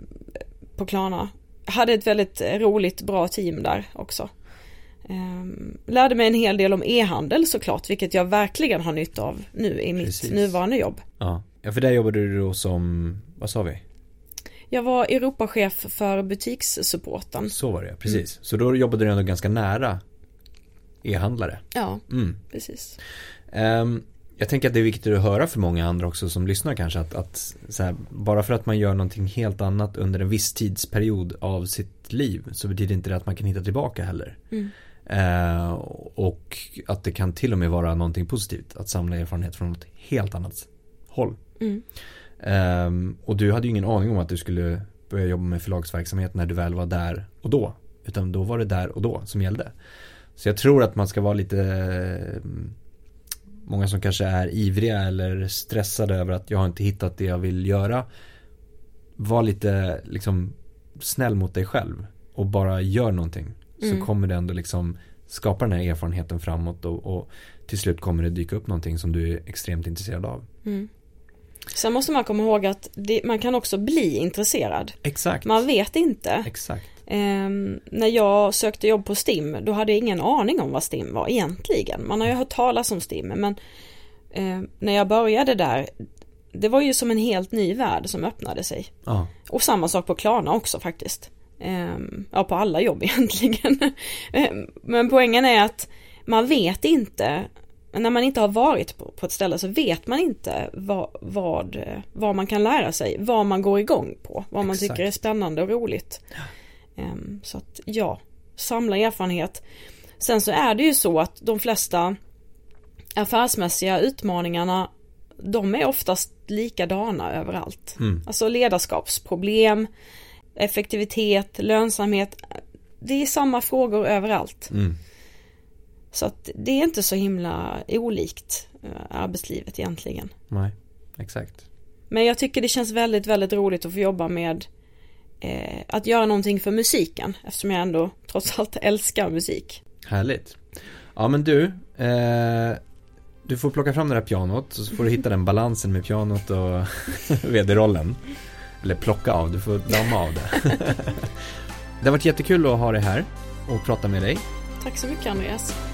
på Klarna. Jag hade ett väldigt roligt, bra team där också. Um, lärde mig en hel del om e-handel såklart, vilket jag verkligen har nytta av nu i mitt Precis. nuvarande jobb. Ja. ja, för där jobbade du då som, vad sa vi? Jag var Europachef för butikssupporten. Så var det, precis. Mm. Så då jobbade du ändå ganska nära e-handlare. Ja, mm. precis. Um, jag tänker att det är viktigt att höra för många andra också som lyssnar kanske att, att här, bara för att man gör någonting helt annat under en viss tidsperiod av sitt liv så betyder inte det att man kan hitta tillbaka heller. Mm. Uh, och att det kan till och med vara någonting positivt att samla erfarenhet från ett helt annat håll. Mm. Um, och du hade ju ingen aning om att du skulle börja jobba med förlagsverksamhet när du väl var där och då. Utan då var det där och då som gällde. Så jag tror att man ska vara lite ehm, Många som kanske är ivriga eller stressade över att jag har inte hittat det jag vill göra. Var lite liksom snäll mot dig själv och bara gör någonting. Så mm. kommer det ändå liksom skapa den här erfarenheten framåt och, och, till slut kommer det dyka upp någonting som du är extremt intresserad av. Mm. Sen måste man komma ihåg att det, man kan också bli intresserad. Exakt. Man vet inte. Exakt. Eh, när jag sökte jobb på STIM då hade jag ingen aning om vad STIM var egentligen. Man har ju hört talas om STIM men eh, när jag började där det var ju som en helt ny värld som öppnade sig. Ah. Och samma sak på Klarna också faktiskt. Eh, ja på alla jobb [LAUGHS] egentligen. Men poängen är att man vet inte men när man inte har varit på, på ett ställe så vet man inte vad, vad, vad, man kan lära sig, vad man går igång på, vad man Exakt. tycker är spännande och roligt. Ja. Um, så att ja, samla erfarenhet. Sen så är det ju så att de flesta affärsmässiga utmaningarna de är oftast likadana överallt. Mm. Alltså ledarskapsproblem, effektivitet, lönsamhet. Det är samma frågor överallt. Mm. Så att det är inte så himla olikt eh, arbetslivet egentligen. Nej, exakt. Men jag tycker det känns väldigt, väldigt roligt att få jobba med eh, att göra någonting för musiken eftersom jag ändå trots allt [LAUGHS] älskar musik. Härligt. Ja men du, eh, du får plocka fram det där pianot och så får du hitta den balansen med pianot och [LAUGHS] vd-rollen. Eller plocka av, du får damma av det. [LAUGHS] det har varit jättekul att ha dig här och prata med dig. Tack så mycket Andreas.